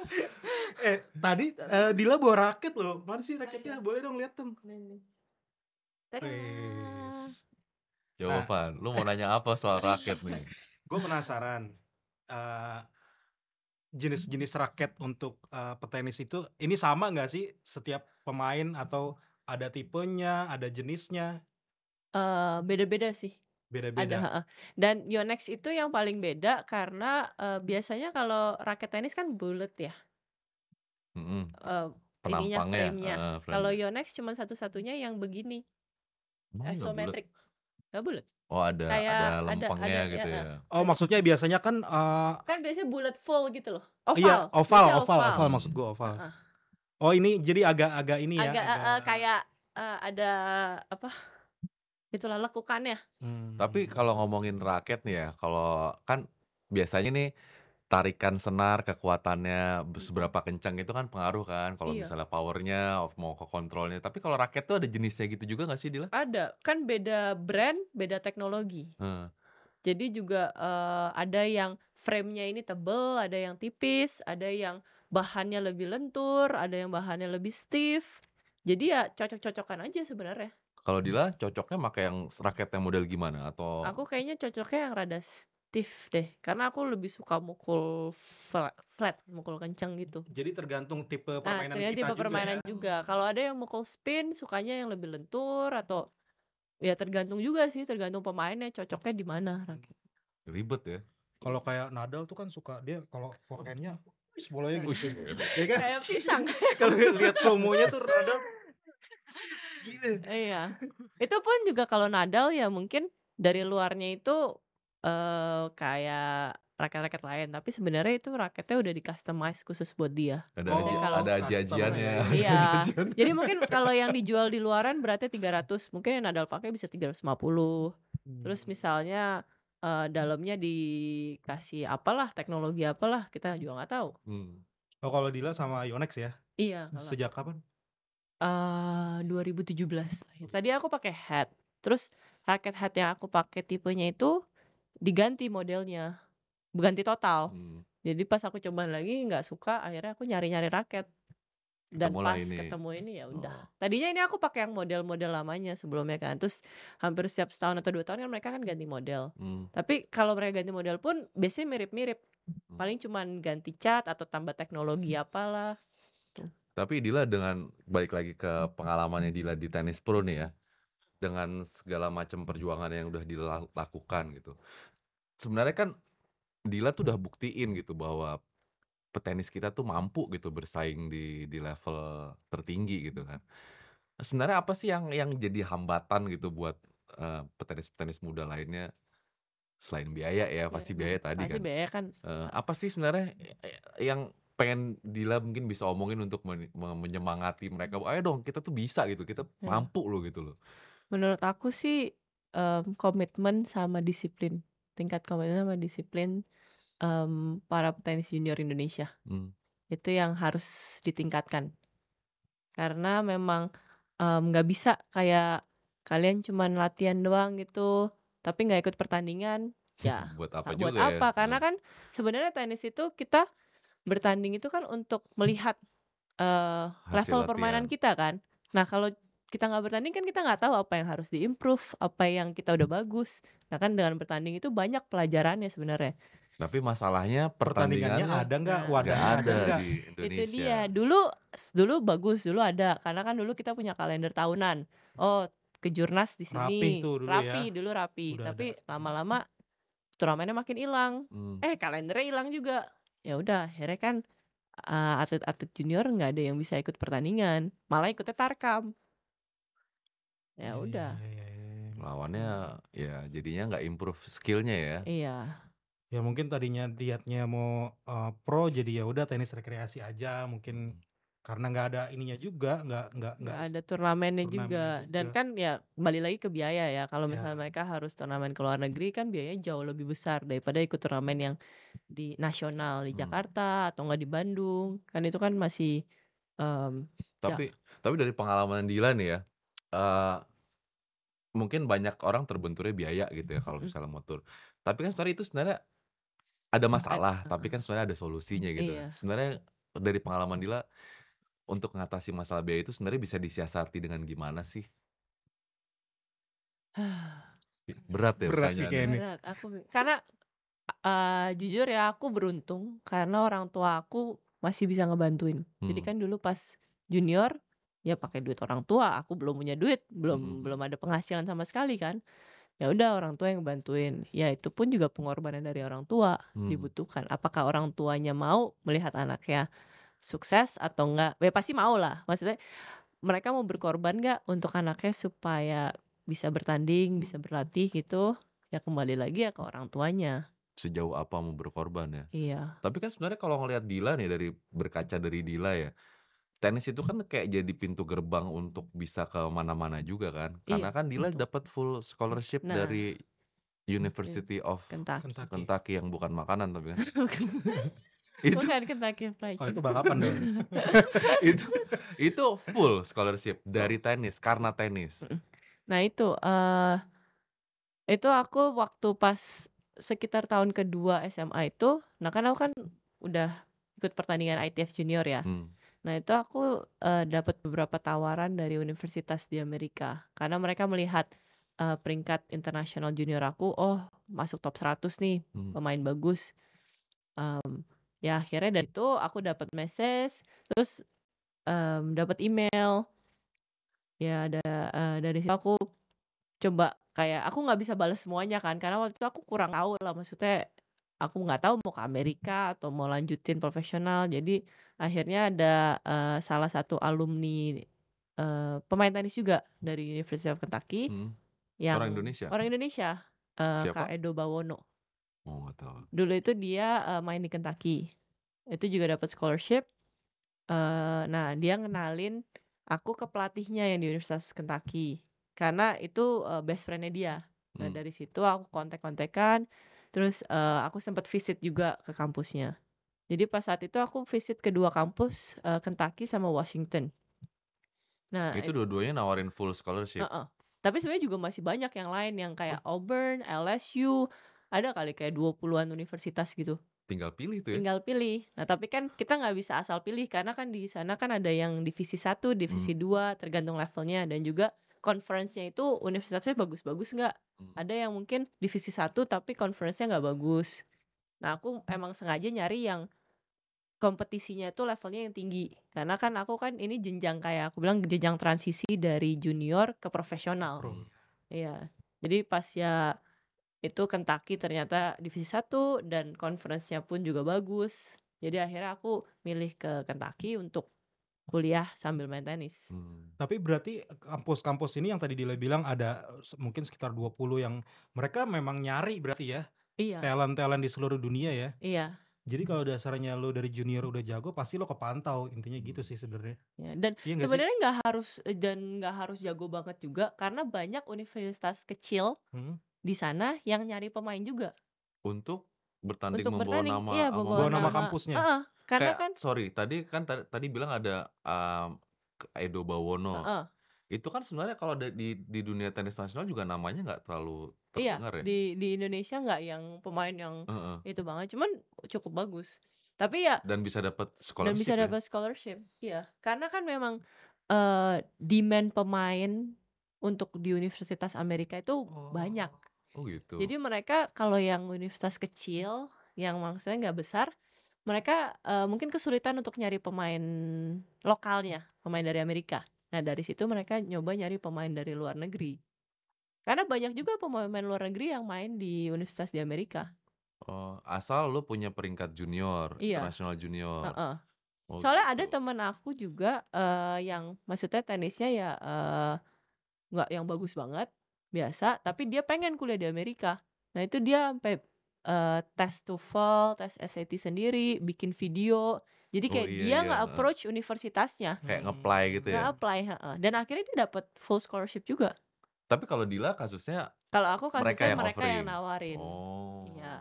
Eh, tadi eh, Dila bawa raket loh. Mana sih raketnya? Boleh dong lihat, Tem. Jawaban. Lu mau nanya apa soal raket nih? Gue penasaran. eh, jenis-jenis raket untuk eh, petenis itu ini sama nggak sih setiap pemain atau ada tipenya, ada jenisnya, Eh, beda-beda sih. Ada, beda-beda. Dan Yonex itu yang paling beda karena eh, biasanya kalau raket tenis kan bulat ya. Mm-mm. eh, ininya Penampangnya. frame-nya. frame. Kalau Yonex cuma satu-satunya yang begini, bulet? isometrik. Gak bulat. Oh ada Kayak ada ada- lempengnya ada- gitu ya, ya. Oh, maksudnya biasanya kan eh, Kan biasanya bulat full gitu loh. Oval. iya oval, oval, oval, Hmm. maksud gue oval. Heeh. Oh, ini jadi agak-agak ini ya, Agak eh, eh, kayak eh, ada apa? Itulah lekukannya. Hmm. Tapi kalau ngomongin raket nih ya, kalau kan biasanya nih tarikan senar kekuatannya be- seberapa kencang itu kan pengaruh kan kalau Iya. misalnya powernya mau ke kontrolnya tapi kalau raket tuh ada jenisnya gitu juga nggak sih Dila? Ada. Kan beda brand, beda teknologi. Heeh. Jadi juga eh, ada yang frame-nya ini tebel, ada yang tipis, ada yang bahannya lebih lentur, ada yang bahannya lebih stiff. Jadi ya cocok-cocokan aja sebenarnya. Kalau Dila cocoknya pakai yang raket yang model gimana atau Aku kayaknya cocoknya yang rada stiff deh, karena aku lebih suka mukul flat, flat mukul kencang gitu. Jadi tergantung tipe Nah, permainan ternyata kita tipe juga permainan ya. juga. Kalau ada yang mukul spin, sukanya yang lebih lentur atau ya tergantung juga sih, tergantung pemainnya cocoknya di mana. raket. ribet ya? Kalau kayak Nadal tuh kan suka dia kalau forehandnya bolanya gitu. ya kan? Kayak pisang. kalau lihat slow-mo-nya tuh Nadal gila. Iya. Itu pun juga kalau Nadal ya mungkin dari luarnya itu eh kayak raket-raket lain, tapi sebenarnya itu raketnya udah di customize khusus buat dia. Ada Oh, kalau ada ya. ada Iya. Jadi mungkin kalau yang dijual di luaran berarti 300, mungkin yang Nadal pakai bisa 350. Terus misalnya eh, dalamnya dikasih apalah teknologi apalah kita juga nggak tahu. Hmm. Oh kalau Dila sama Yonex ya. Iya. Sejak kapan? Eh 2017. Tadi aku pakai hat. Terus raket hat yang aku pakai tipenya itu diganti modelnya. Ganti total. Hmm. Jadi pas aku coba lagi nggak suka, akhirnya aku nyari-nyari raket. Dan Ketemulah pas ini. ketemu ini ya udah. Oh. Tadinya ini aku pakai yang model-model lamanya sebelumnya kan. Terus hampir setiap setahun atau dua tahun kan mereka kan ganti model. Hmm. Tapi kalau mereka ganti model pun biasanya mirip-mirip. Hmm. Paling cuman ganti cat atau tambah teknologi apalah. Tapi Dila dengan balik lagi ke pengalamannya Dila di tenis pro nih ya, dengan segala macam perjuangan yang udah dilakukan gitu. Sebenarnya kan Dila tuh udah buktiin gitu bahwa petenis kita tuh mampu gitu bersaing di di level tertinggi gitu kan. Sebenarnya apa sih yang yang jadi hambatan gitu buat eh, petenis-petenis muda lainnya selain biaya ya pasti biaya tadi Pasti kan. biaya kan Eh, apa sih sebenarnya eh, yang pengen Dila mungkin bisa omongin untuk men- me- menyemangati mereka ayo dong kita tuh bisa gitu kita Ya. mampu loh gitu loh Menurut aku sih em, komitmen sama disiplin, tingkat komitmen sama disiplin em, para petenis junior Indonesia Hmm. itu yang harus ditingkatkan. Karena memang em, nggak bisa kayak kalian cuman latihan doang gitu, tapi nggak ikut pertandingan, ya buat apa buat juga ya apa? Karena kan sebenarnya tenis itu kita bertanding itu kan untuk melihat eh, Hasil level permainan latihan. kita kan. Nah kalau kita nggak bertanding kan kita nggak tahu apa yang harus diimprove, apa yang kita udah bagus. Nah kan dengan bertanding itu banyak pelajarannya sebenarnya. tapi masalahnya Pertandingannya pertandingannya ada nggak? Nah. Wadahnya nggak ada nggak? di Indonesia Itu dia. Dulu dulu bagus, dulu ada. Karena kan dulu kita punya kalender tahunan. Oh, ke Jurnas di sini. Rapih tuh dulu rapi, ya. dulu rapi. Udah Tapi lama-lama turnamennya makin hilang. Hmm. Eh, kalendernya hilang juga. Ya udah, akhirnya kan eee, atlet-atlet junior nggak ada yang bisa ikut pertandingan, malah ikutnya tarkam. Ya Iya udah. iya iya iya. Lawannya ya jadinya nggak improve skill-nya ya. Iya. Ya mungkin tadinya niatnya mau, eee, pro jadi ya udah tenis rekreasi aja mungkin karena nggak ada ininya juga, nggak nggak nggak Nggak ada turnamennya juga turnamennya dan juga. kan ya kembali lagi ke biaya ya, kalau misalnya Ya. mereka harus turnamen ke luar negeri kan biayanya jauh lebih besar daripada ikut turnamen yang di nasional di Hmm. Jakarta atau enggak di Bandung, kan itu kan masih, ja Tapi tapi dari pengalaman Dila nih ya, eee, mungkin banyak orang terbenturnya biaya gitu ya kalau Mhm. misalnya mau tur. Tapi kan sebenarnya itu sebenarnya ada Ad masalah, tapi kan sebenarnya ada solusinya gitu. Iya. Sebenarnya dari pengalaman Dila untuk mengatasi masalah biaya itu sebenarnya bisa disiasati dengan gimana sih? Berat ya Berat pertanyaannya. Berat, aku karena, eee, jujur ya aku beruntung karena orang tua aku masih bisa ngebantuin. Jadi Hmm. kan dulu pas junior, ya pakai duit orang tua, aku belum punya duit, belum Mhm. belum ada penghasilan sama sekali kan. Ya udah orang tua yang ngebantuin, ya itu pun juga pengorbanan dari orang tua Hmm. dibutuhkan. Apakah orang tuanya mau melihat anaknya sukses atau enggak? Ya pasti mau lah, maksudnya mereka mau berkorban nggak untuk anaknya supaya bisa bertanding, bisa berlatih gitu, ya kembali lagi ya ke orang tuanya. Sejauh apa mau berkorban ya. Iya. Tapi kan sebenarnya kalau ngelihat Dila nih dari berkaca dari Dila ya, tenis itu kan kayak jadi pintu gerbang untuk bisa ke mana-mana juga kan. Karena Iya, kan Dila dapat full scholarship Nah. dari University of Kentucky. Kentucky. Kentucky yang bukan makanan tapi kan. itu Bukan Kentucky Fried Oh itu Chicken. balapan dong. itu itu full scholarship dari tenis karena tenis. Nah itu, eee, itu aku waktu pas sekitar tahun kedua SMA itu, nah kan aku kan udah ikut pertandingan ITF junior ya. Hmm. Nah itu aku, eee, dapat beberapa tawaran dari universitas di Amerika, karena mereka melihat, eee, peringkat internasional junior aku, oh masuk top 100 nih, Hmm. pemain bagus. Mmm, ya akhirnya dari itu aku dapat message, terus, mmm, dapat email. Ya da eee, dari situ aku coba kayak aku nggak bisa bales semuanya kan, karena waktu itu aku kurang tahu lah, maksudnya aku nggak tahu mau ke Amerika atau mau lanjutin profesional. Jadi akhirnya ada, eee, salah satu alumni, eee, pemain tenis juga dari University of Kentucky Hmm. yang Orang Indonesia? orang Indonesia, eee, Siapa? Kak Edo Bawono. Oh nggak tahu. Dulu itu dia, eee, main di Kentucky. Itu juga dapat scholarship. Eee, nah dia ngenalin aku ke pelatihnya yang di Universitas Kentucky, karena itu, eee, best friend-nya dia. Nah Hmm. dari situ aku kontak-kontakan, terus, eee, aku sempat visit juga ke kampusnya. Jadi pas saat itu aku visit ke 2 kampus, eee, Kentucky sama Washington. Nah Itu it dua-duanya nawarin full scholarship? Heeh. Tapi sebenarnya juga masih banyak yang lain yang kayak Auburn, LSU, ada kali kayak 20-an universitas gitu. Tinggal pilih tuh ya? Tinggal pilih. Nah tapi kan kita nggak bisa asal pilih karena kan di sana kan ada yang divisi 1, divisi Hmm. 2 tergantung levelnya dan juga conference-nya itu universitasnya bagus-bagus nggak. Hmm. Ada yang mungkin divisi 1 tapi conference-nya nggak bagus. Nah aku emang sengaja nyari yang kompetisinya itu levelnya yang tinggi. Karena kan aku kan ini jenjang kayak aku bilang jenjang transisi dari junior ke profesional. Pro. Hmm. Iya. Jadi pas ya itu Kentucky ternyata divisi 1 dan conference-nya pun juga bagus. Jadi akhirnya aku milih ke Kentucky untuk kuliah sambil main tenis. Hmm. Tapi berarti kampus-kampus ini yang tadi Dila bilang ada mungkin sekitar 20 yang mereka memang nyari berarti ya, Iya. talent-talent di seluruh dunia ya? Iya. Jadi kalau dasarnya lu dari junior udah jago pasti lo kepantau, intinya gitu sih sebenarnya. Ya, dan Iya sebenarnya nggak harus dan nggak harus jago banget juga karena banyak universitas kecil Mhm. Di sana yang nyari pemain juga Untuk bertanding untuk membawa bertanding. nama Iya, membawa Bawa nama kampusnya? Heeh, karena Kayak kan sorry tadi kan ta tadi bilang ada, mmm, Edo Bawono. Heeh. Itu kan sebenarnya kalau di di dunia tenis nasional juga namanya nggak terlalu Iya, terdengar ya? di di Indonesia nggak yang pemain yang Heeh. itu banget, cuman cukup bagus. Tapi ya Dan bisa dapat dan bisa scholarship ya? dapat scholarship. Iya, karena kan memang, eee, demand pemain untuk di universitas Amerika itu banyak. Oh. Gitu. Jadi mereka kalau yang universitas kecil, yang maksudnya nggak besar, mereka, eee, mungkin kesulitan untuk nyari pemain lokalnya, pemain dari Amerika. Nah dari situ mereka nyoba nyari pemain dari luar negeri. Karena banyak juga pemain-pemain luar negeri yang main di universitas di Amerika. Oh, asal lu punya peringkat junior, Iya. internasional junior. Heeh. Oh, Soalnya ada gitu. temen aku juga eh, yang maksudnya tenisnya ya eh, nggak yang bagus banget, biasa, tapi dia pengen kuliah di Amerika. Nah itu dia sampai eh, tes TOEFL, tes SAT sendiri, bikin video. Jadi Oh kayak iya dia iya, nggak heeh. approach universitasnya, Kayak Hmm. nge-apply gitu nggak ya. apply, heeh. dan akhirnya dia dapat full scholarship juga. Tapi kalau Dila kasusnya Kalau aku mereka kasusnya yang mereka yang nawarin. Oh. Iya.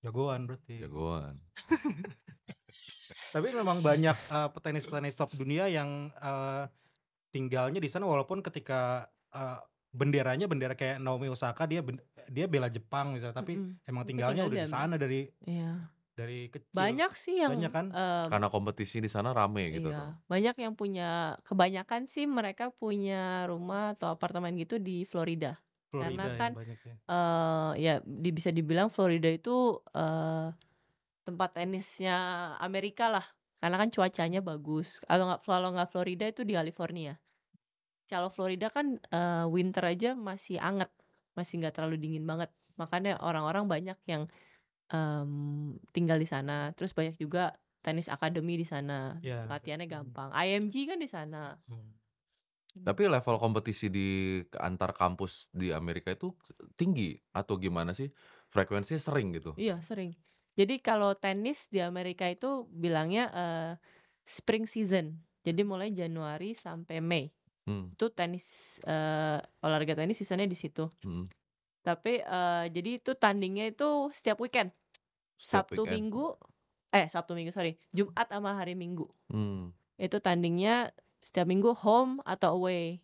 Jagoan berarti. Jagoan. Tapi memang banyak eh, petenis-petenis top dunia yang eh, tinggalnya di sana walaupun ketika eh, benderanya bendera kayak Naomi Osaka dia dia bela Jepang misalnya tapi Mm-mm. emang tinggalnya tinggal udah di sana dari Iya. dari kecil. Banyak sih yang Banyak kan? em, Karena kompetisi di sana rame gitu Iya, banyak yang punya kebanyakan sih mereka punya rumah atau apartemen gitu di Florida. Florida Karena yang kan banyak ya. eh ya di, bisa dibilang Florida itu eh tempat tenisnya Amerika lah. Karena kan cuacanya bagus. Kalau nggak kalau nggak Florida itu di California. Kalau Florida kan eh, winter aja masih anget, masih nggak terlalu dingin banget. Makanya orang-orang banyak yang em, tinggal di sana. Terus banyak juga tenis akademi di sana. Ya. Latihannya Hmm. gampang. IMG kan di sana. Hmm. Tapi level kompetisi di antar kampus di Amerika itu tinggi atau gimana sih? Frekuensinya sering gitu. Iya, sering. Jadi kalau tenis di Amerika itu bilangnya eh, spring season. Jadi mulai Januari sampai Mei. Hmm. Itu tenis eh, olahraga tenis sisanya di situ. hmm. Tapi eh, jadi itu tandingnya itu setiap weekend. Setiap Sabtu weekend. Minggu eh Sabtu Minggu sorry Jumat sama hari Minggu Hmm. itu tandingnya setiap minggu home atau away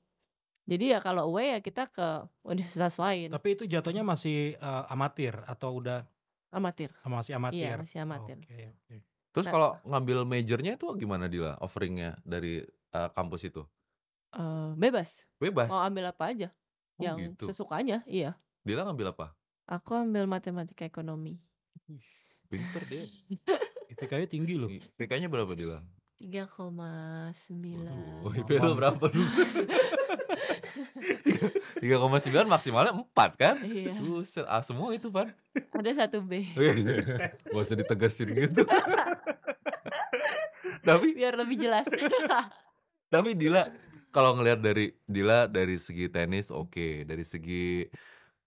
jadi ya kalau away ya kita ke universitas lain Tapi itu jatuhnya masih eh, amatir atau udah amatir masih amatir? iya masih amatir Oke, oke. Terus Nah. kalau ngambil majornya itu gimana Dila? Offeringnya dari eh, kampus itu? Eh, bebas Bebas. mau ambil apa aja Oh, yang gitu. sesukanya iya Dila ngambil apa? aku ambil matematika ekonomi Pinter deh. IPK-nya tinggi loh. PK-nya berapa Dila? 3,9 Waduh, IP lu berapa dulu? 3,9 maksimalnya 4 kan? iya Buset, ah semua itu pan ada satu B Gak usah ditegasin gitu Tapi biar lebih jelas tapi Dila kalau ngelihat dari Dila dari segi tenis oke, dari segi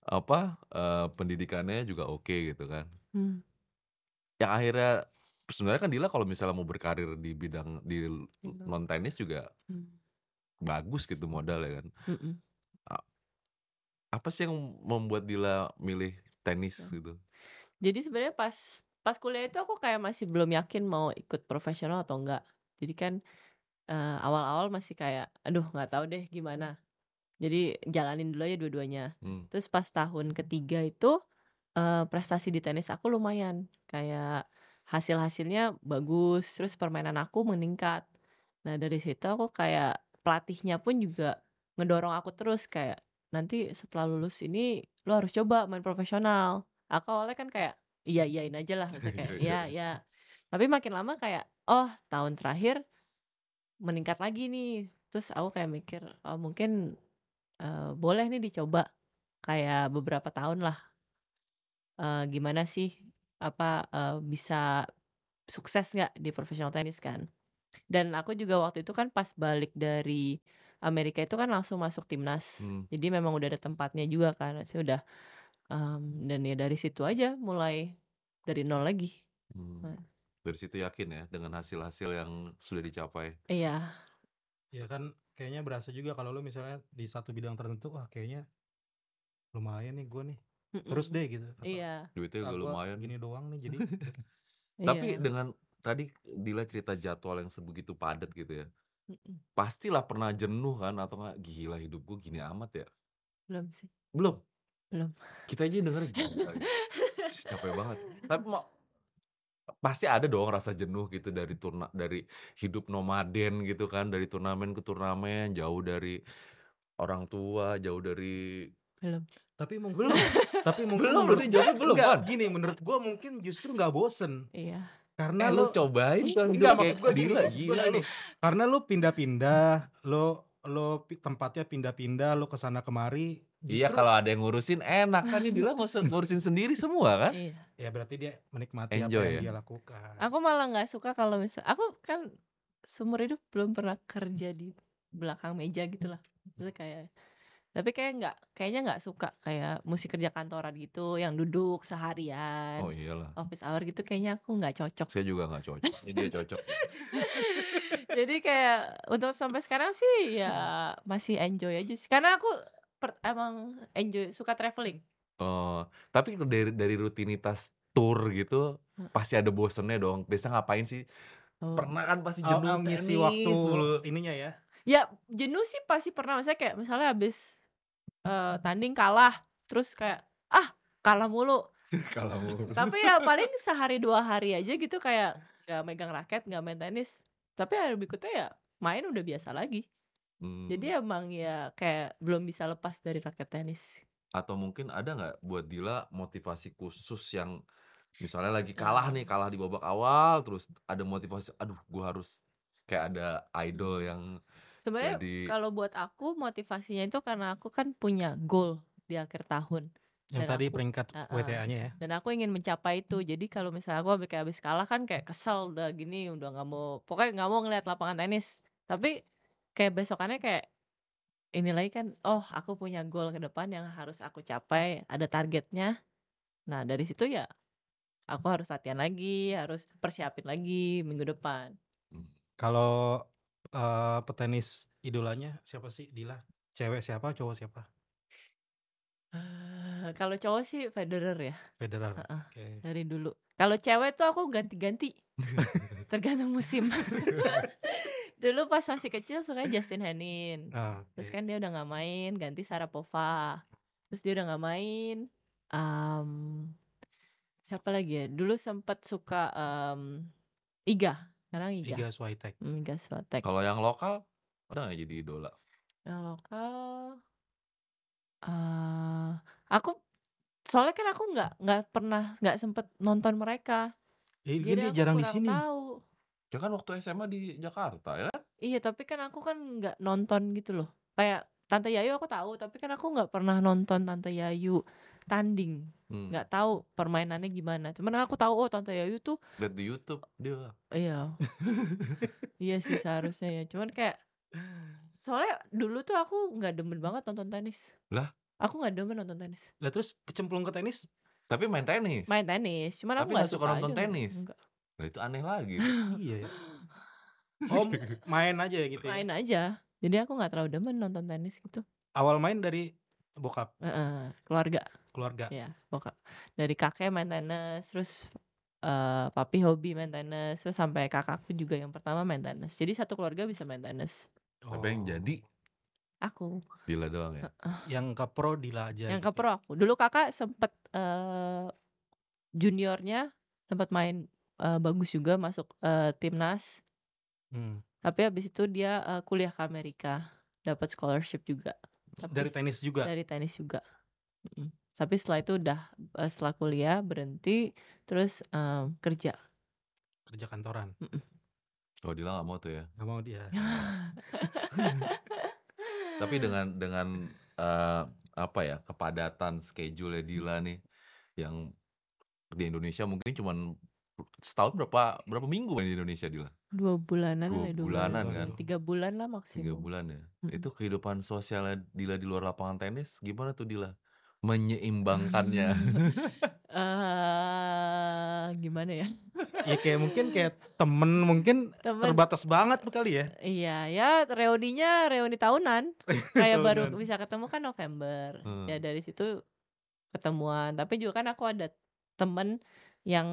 apa eh, pendidikannya juga oke gitu kan. Hmm, Yang akhirnya sebenarnya kan Dila kalau misalnya mau berkarir di bidang di non tenis juga hmm, bagus gitu modal ya kan. mm-mm. Apa sih yang membuat Dila milih tenis Ya. gitu? Jadi sebenarnya pas pas kuliah itu aku kayak masih belum yakin mau ikut profesional atau enggak. Jadi kan eh, awal-awal masih kayak aduh nggak tahu deh gimana. Jadi jalanin dulu aja dua-duanya. Hmm. Terus pas tahun ketiga itu eh, prestasi di tenis aku lumayan. Kayak hasil-hasilnya bagus, terus permainan aku meningkat. Nah, dari situ aku kayak pelatihnya pun juga ngedorong aku terus kayak nanti setelah lulus ini lo harus coba main profesional. Aku awalnya kan kayak iya iyain aja lah, maksudnya kayak iya iya. Tapi makin lama kayak oh tahun terakhir meningkat lagi nih. Terus aku kayak mikir oh mungkin eh, boleh nih dicoba kayak beberapa tahun lah. Eh, gimana sih apa eh, bisa sukses nggak di profesional tenis kan? Dan aku juga waktu itu kan pas balik dari Amerika itu kan langsung masuk timnas. Hmm. Jadi memang udah ada tempatnya juga kan. Saya udah em, dan ya dari situ aja mulai dari nol lagi. Hmm. Nah. Dari situ yakin ya dengan hasil-hasil yang sudah dicapai. Iya, Ya kan kayaknya berasa juga kalau lu misalnya di satu bidang tertentu wah kayaknya lumayan nih gue nih. Terus deh gitu. Atau, Iya, Duitnya "Ah, juga gua lumayan. Gini doang nih jadi. Tapi iya. dengan tadi Dila cerita jadwal yang sebegitu padat gitu ya. Mm-mm. Pastilah pernah jenuh kan atau nggak gila hidup gue gini amat ya. belum sih. Belum. Belum. Kita aja denger gitu. Capek banget. Tapi mau pasti ada dong rasa jenuh gitu dari turna dari hidup nomaden gitu kan dari turnamen ke turnamen jauh dari orang tua jauh dari Belum. tapi mungkin belum tapi mungkin Belum, berarti jawabnya belum, Enggak, Pan. gini menurut gue mungkin justru nggak bosen Iya. karena eh lu lu cobain kan Enggak, maksud gua gini, gila gila gini. lu karena lu pindah-pindah lo lo tempatnya pindah-pindah lo ke sana kemari Iya Justru kalau ada yang ngurusin enak kan ini Dila ngurus- ngurusin sendiri semua kan? Iya. ya berarti dia menikmati apa Enjoy yang ya? dia lakukan. Aku malah nggak suka kalau misal aku kan seumur hidup belum pernah kerja di belakang meja gitu lah. Jadi kayak tapi kayak nggak kayaknya nggak suka kayak mesti kerja kantoran gitu yang duduk seharian Oh iyalah. office hour gitu kayaknya aku nggak cocok Saya juga nggak cocok. Ini dia cocok. jadi kayak untuk sampai sekarang sih ya masih enjoy aja sih karena aku per- emang enjoy suka traveling Oh, tapi dari dari rutinitas tour gitu Hmm. pasti ada bosennya dong. Biasa ngapain sih? Oh. Pernah kan pasti Oh, jenuh oh, ngisi waktu mulu. ininya ya. ya jenuh sih pasti pernah misalnya kayak misalnya habis eh, tanding kalah terus kayak ah kalah mulu Kalau tapi ya paling sehari dua hari aja gitu kayak nggak megang raket nggak main tenis tapi hari berikutnya ya main udah biasa lagi Hmm. jadi emang ya kayak belum bisa lepas dari raket tenis atau mungkin ada nggak buat Dila motivasi khusus yang misalnya lagi kalah nih kalah di babak awal terus ada motivasi aduh gua harus kayak ada idol yang sebenarnya jadi kalau buat aku motivasinya itu karena aku kan punya goal di akhir tahun Yang Dan tadi aku- peringkat ah. WTA-nya ya. dan aku ingin mencapai itu jadi kalau misalnya aku habis kayak habis kalah kan kayak kesel udah gini udah nggak mau pokoknya nggak mau ngeliat lapangan tenis tapi kayak besokannya kayak ini lagi kan oh aku punya goal ke depan yang harus aku capai ada targetnya nah dari situ ya aku harus latihan lagi harus persiapin lagi minggu depan Kalau eh, petenis idolanya siapa sih Dila? Cewek siapa, cowok siapa? Eh, kalau cowok sih Federer ya Federer. Heeh. Oke. dari dulu kalau cewek tuh aku ganti-ganti tergantung musim dulu pas masih kecil suka Justin Henin Ah, oke. Terus kan dia udah nggak main, ganti Sarapova. Terus dia udah nggak main. em, siapa lagi ya? Dulu sempat suka em, Iga. Sekarang Iga. Iga Swiatek. Hmm, Iga Swiatek. kalau yang lokal ada nggak jadi idola Yang lokal, eh aku soalnya kan aku nggak nggak pernah nggak sempet nonton mereka. Eh, Jadi dia aku jarang di sini. tahu. Ya kan waktu SMA di Jakarta ya kan Iya, tapi kan aku kan nggak nonton gitu loh. Kayak Tante Yayu aku tahu, tapi kan aku nggak pernah nonton Tante Yayu tanding. Hmm. nggak tahu permainannya gimana. Cuman aku tahu oh Tante Yayu tuh lihat di YouTube dia iya. iya sih seharusnya ya. Cuman kayak soalnya dulu tuh aku nggak demen banget nonton tenis. Lah? Aku nggak demen nonton tenis. Lah terus kecemplung ke tenis? tapi main tenis Main tenis, cuman aku Tapi nggak nggak suka suka nonton aja. tenis? Enggak. Nah itu aneh lagi iya. ya. Oh, main aja gitu ya. Main aja. Jadi aku nggak terlalu demen nonton tenis gitu. Awal main dari bokap, Heeh, keluarga keluarga. ya bokap dari kakek main tenis terus eh papi hobi main tenis terus sampai kakakku juga yang pertama main tenis jadi satu keluarga bisa main tenis tapi yang Oh. jadi aku Dila doang ya yang ke pro Dila aja. yang gitu ke pro aku dulu kakak sempet eh juniornya sempat main eh, bagus juga masuk eh, timnas Hmm. tapi habis itu dia eh, kuliah ke Amerika dapat scholarship juga Tapi Dari tenis juga. dari tenis juga Mm. tapi setelah itu udah eh, setelah kuliah berhenti terus em, kerja Kerja kantoran. oh Dila nggak mau tuh ya Gak mau dia. tapi dengan dengan eh, apa ya kepadatan schedule Dila nih yang di Indonesia mungkin cuman setahun berapa berapa minggu main di Indonesia Dila dua bulanan Dua lah, dua bulanan bulan. kan? tiga bulan lah tiga maksimum bulan ya Mm-mm. itu kehidupan sosialnya Dila di luar lapangan tenis gimana tuh Dila menyeimbangkannya eh gimana ya ya kayak mungkin kayak temen mungkin temen terbatas banget kali ya. iya ya reuninya reuni tahunan kayak baru Tahunan. bisa ketemu kan November Hmm. ya dari situ ketemuan tapi juga kan aku ada temen yang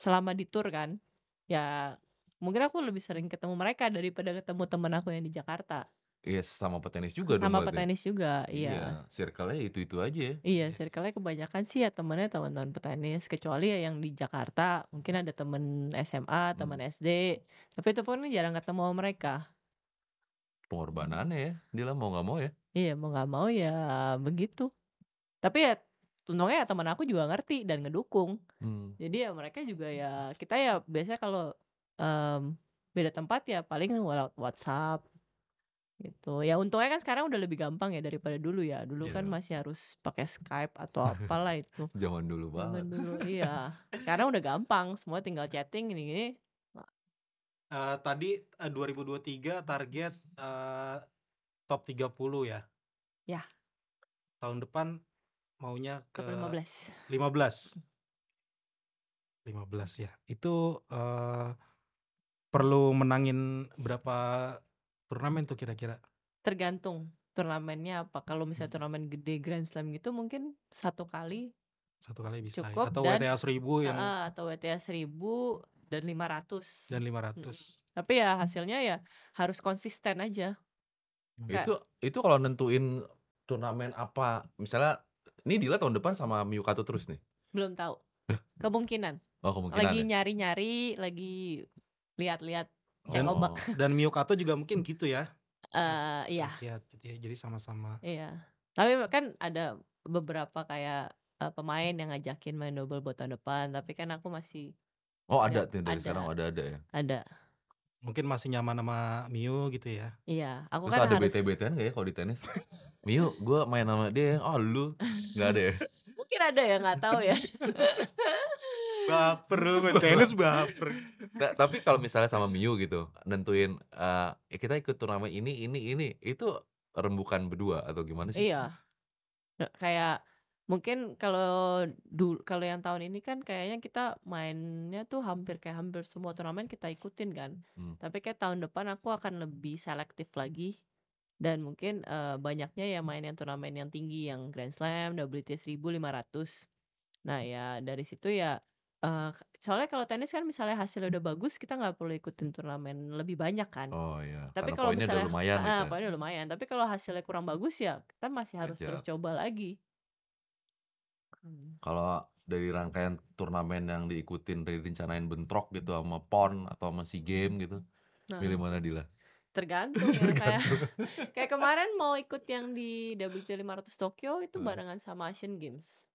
selama di tour kan ya mungkin aku lebih sering ketemu mereka daripada ketemu temen aku yang di Jakarta Iya sama petenis juga dong sama berarti. petenis juga iya circle-nya itu-itu aja ya Iya, circle-nya kebanyakan sih ya temennya teman-teman petenis kecuali ya yang di Jakarta mungkin ada temen SMA, teman SD, tapi itu pun jarang ketemu sama mereka. pengorbanannya ya Dila mau nggak mau ya Iya, mau nggak mau ya begitu. Tapi ya untungnya ya teman aku juga ngerti dan ngedukung. Hmm. Jadi ya mereka juga ya kita ya biasanya kalau em, beda tempat ya paling lewat WhatsApp Gitu. Ya untungnya kan sekarang udah lebih gampang ya daripada dulu ya. Dulu kan Iya. masih harus pakai Skype atau apalah itu. Zaman dulu Zaman banget. dulu iya. Sekarang udah gampang, semua tinggal chatting gini-gini. Eh, tadi eh, 2023 target eh, top 30 ya. Ya. Tahun depan maunya ke Top 15. 15. 15 ya. Itu eh, perlu menangin berapa turnamen tuh kira-kira? Tergantung turnamennya apa. Kalau misalnya turnamen gede Grand Slam gitu mungkin satu kali Satu kali bisa ya. Cukup Atau dan- WTA 1000 yang Heeh, atau WTA 1000 dan 500. dan 500. Tapi ya hasilnya ya harus konsisten aja. Kayak- Itu itu kalau nentuin turnamen apa, misalnya ini Dila tahun depan sama Miyukato terus nih. Belum tahu. Kemungkinan. Oh, kemungkinan Lagi ya? nyari-nyari, lagi lihat-lihat cek Dan, ombak. dan Miyukato juga mungkin gitu ya. Eh iya, Lihat gitu ya. Jadi sama-sama. iya. Tapi kan ada beberapa kayak eh, pemain yang ngajakin main double buat tahun depan, tapi kan aku masih Oh, ada Ya, tuh dari ada. sekarang ada-ada ya. ada. Mungkin masih nyaman sama Miu gitu ya. Iya, aku Terus kan ada harus BT-BTan gak ya kalau di tenis? Miu, gue main sama dia. Oh, lu nggak ada ya? mungkin ada ya nggak tahu ya. Baper lu main tenis baper. Nggak, tapi kalau misalnya sama Miu gitu, nentuin eh ya kita ikut turnamen ini, ini, ini, itu rembukan berdua atau gimana sih? Iya. Nah, kayak mungkin kalau dulu kalau yang tahun ini kan kayaknya kita mainnya tuh hampir kayak hampir semua turnamen kita ikutin kan. Hmm. Tapi kayak tahun depan aku akan lebih selektif lagi dan mungkin eh, banyaknya ya main yang turnamen yang tinggi yang Grand Slam, WTA 1500. Nah, ya dari situ ya eh, soalnya kalau tenis kan misalnya hasilnya udah bagus kita nggak perlu ikutin turnamen lebih banyak kan. Oh iya, Tapi karena kalau poinnya udah misalnya lumayan gitu ya. poinnya lumayan. Tapi kalau hasilnya kurang bagus ya kita masih harus terus coba lagi. Hmm. Kalau dari rangkaian turnamen yang diikutin dari rencanain bentrok gitu sama PON atau sama SEA Game gitu, Nah, milih mana Dila? Tergantung ya kayak kayak kemarin mau ikut yang di WTA 500 Tokyo itu Hmm. barengan sama Asian Games.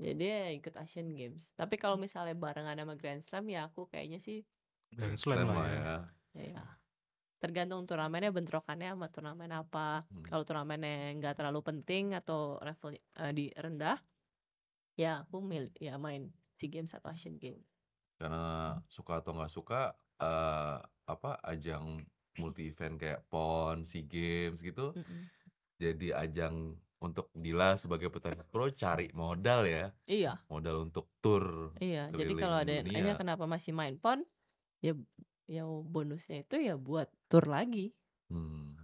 Jadi ya ikut Asian Games. Tapi kalau misalnya barengan sama Grand Slam ya aku kayaknya sih Grand Slam lah ya. ya, ya. tergantung turnamennya bentrokannya sama turnamen apa. Hmm. Kalau turnamennya nggak terlalu penting atau level eh, di rendah, ya aku milih ya main SEA Games atau Asian Games. Karena suka atau nggak suka eh apa ajang multi event kayak PON, SEA Games gitu, Mm-mm. jadi ajang untuk Dila sebagai petenis pro cari modal ya, Iya, modal untuk tour. iya. Jadi kalau ada dunia. nanya kenapa masih main pon, ya ya bonusnya itu ya buat tour lagi. Hmm.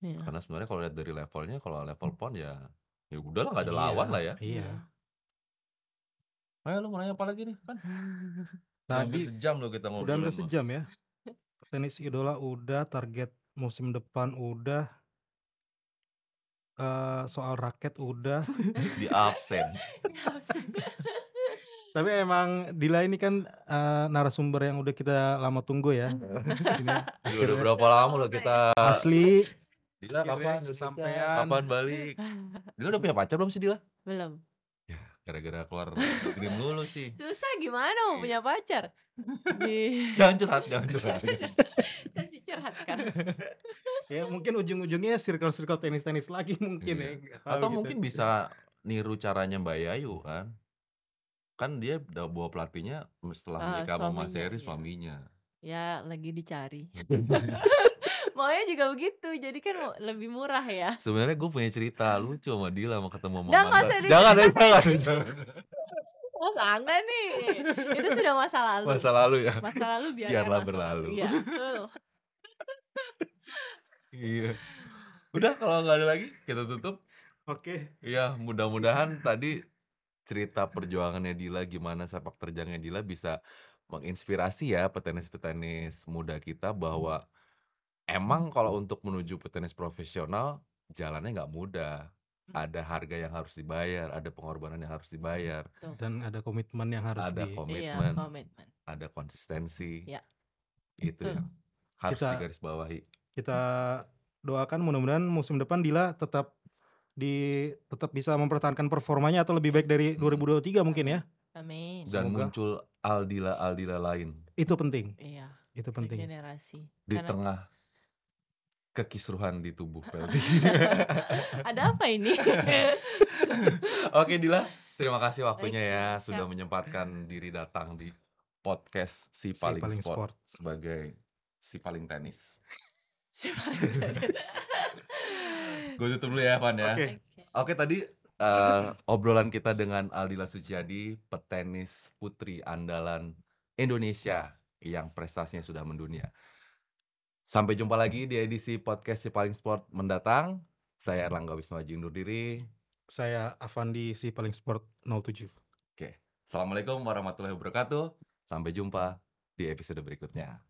Ya. Karena sebenarnya kalau lihat dari levelnya, kalau level PON ya ya udahlah nggak ada Iya, lawan lah ya. Iya. Ayo lu mau nanya apa lagi nih? Kan udah Tadi sejam loh kita udah ngobrol. hampir sejam ya. Tenis idola udah, target musim depan udah. eh soal raket udah. Di absen. Tapi emang Dila ini kan eh, narasumber yang udah kita lama tunggu ya. Ini Udah, berapa lama loh kita asli Dila kapan Indonesia? kesampean. Kapan balik? Dila udah punya pacar belum sih Dila? Belum. Gara-gara keluar negeri mulu sih. Susah gimana mau punya pacar? Di Jangan curhat, jangan curhat. Curhat sekarang. ya mungkin ujung-ujungnya circle-circle tenis-tenis lagi mungkin Iya. ya. Atau gitu. mungkin bisa niru caranya Mbak Yayu kan? Kan dia udah bawa pelatihnya setelah Ah, menikah sama Mas suaminya, Heri iya. suaminya. Ya lagi dicari. Maunya juga begitu. Jadi kan lebih murah ya. Sebenarnya gue punya cerita lucu sama Dila mau ketemu sama usah Jangan, jangan, jangan. Oh sangga nih. Itu sudah masa lalu. Masa lalu ya. Masa lalu biarkan Biarlah masa berlalu. Iya. betul. Iya. Udah kalau nggak ada lagi kita tutup. Oke. Iya, mudah-mudahan tadi cerita perjuangannya Dila gimana sepak terjangnya Dila bisa menginspirasi ya petenis-petenis muda kita bahwa emang kalau untuk menuju petenis profesional jalannya nggak mudah. Ada harga yang harus dibayar, ada pengorbanan yang harus dibayar, Dan ada komitmen yang harus ada di Iya, komitmen, komitmen. ada konsistensi. Iya. Itu Betul. yang harus Kita- digarisbawahi. kita doakan mudah-mudahan musim depan Dila tetap di tetap bisa mempertahankan performanya atau lebih baik dari Hmm. 2023 mungkin ya. Amin. Dan Semoga. muncul Aldila-Aldila lain Itu penting. Iya. Itu penting. Regenerasi. di Karena- tengah kekisruhan di tubuh Pelti. Ada apa ini? Oke Dila, terima kasih waktunya Baik, ya sudah menyempatkan diri datang di podcast si Si paling, Paling sport, Sport. sebagai si paling tenis. Siapa? Gue tutup dulu ya Van ya. Oke. Oke tadi eh, obrolan kita dengan Aldila Suciadi, petenis putri andalan Indonesia yang prestasinya sudah mendunia. Sampai jumpa lagi di edisi podcast si paling sport mendatang. Saya Erlangga Wisnuaji undur diri. Saya Avandi si paling sport 07. Oke, assalamualaikum warahmatullahi wabarakatuh. Sampai jumpa di episode berikutnya.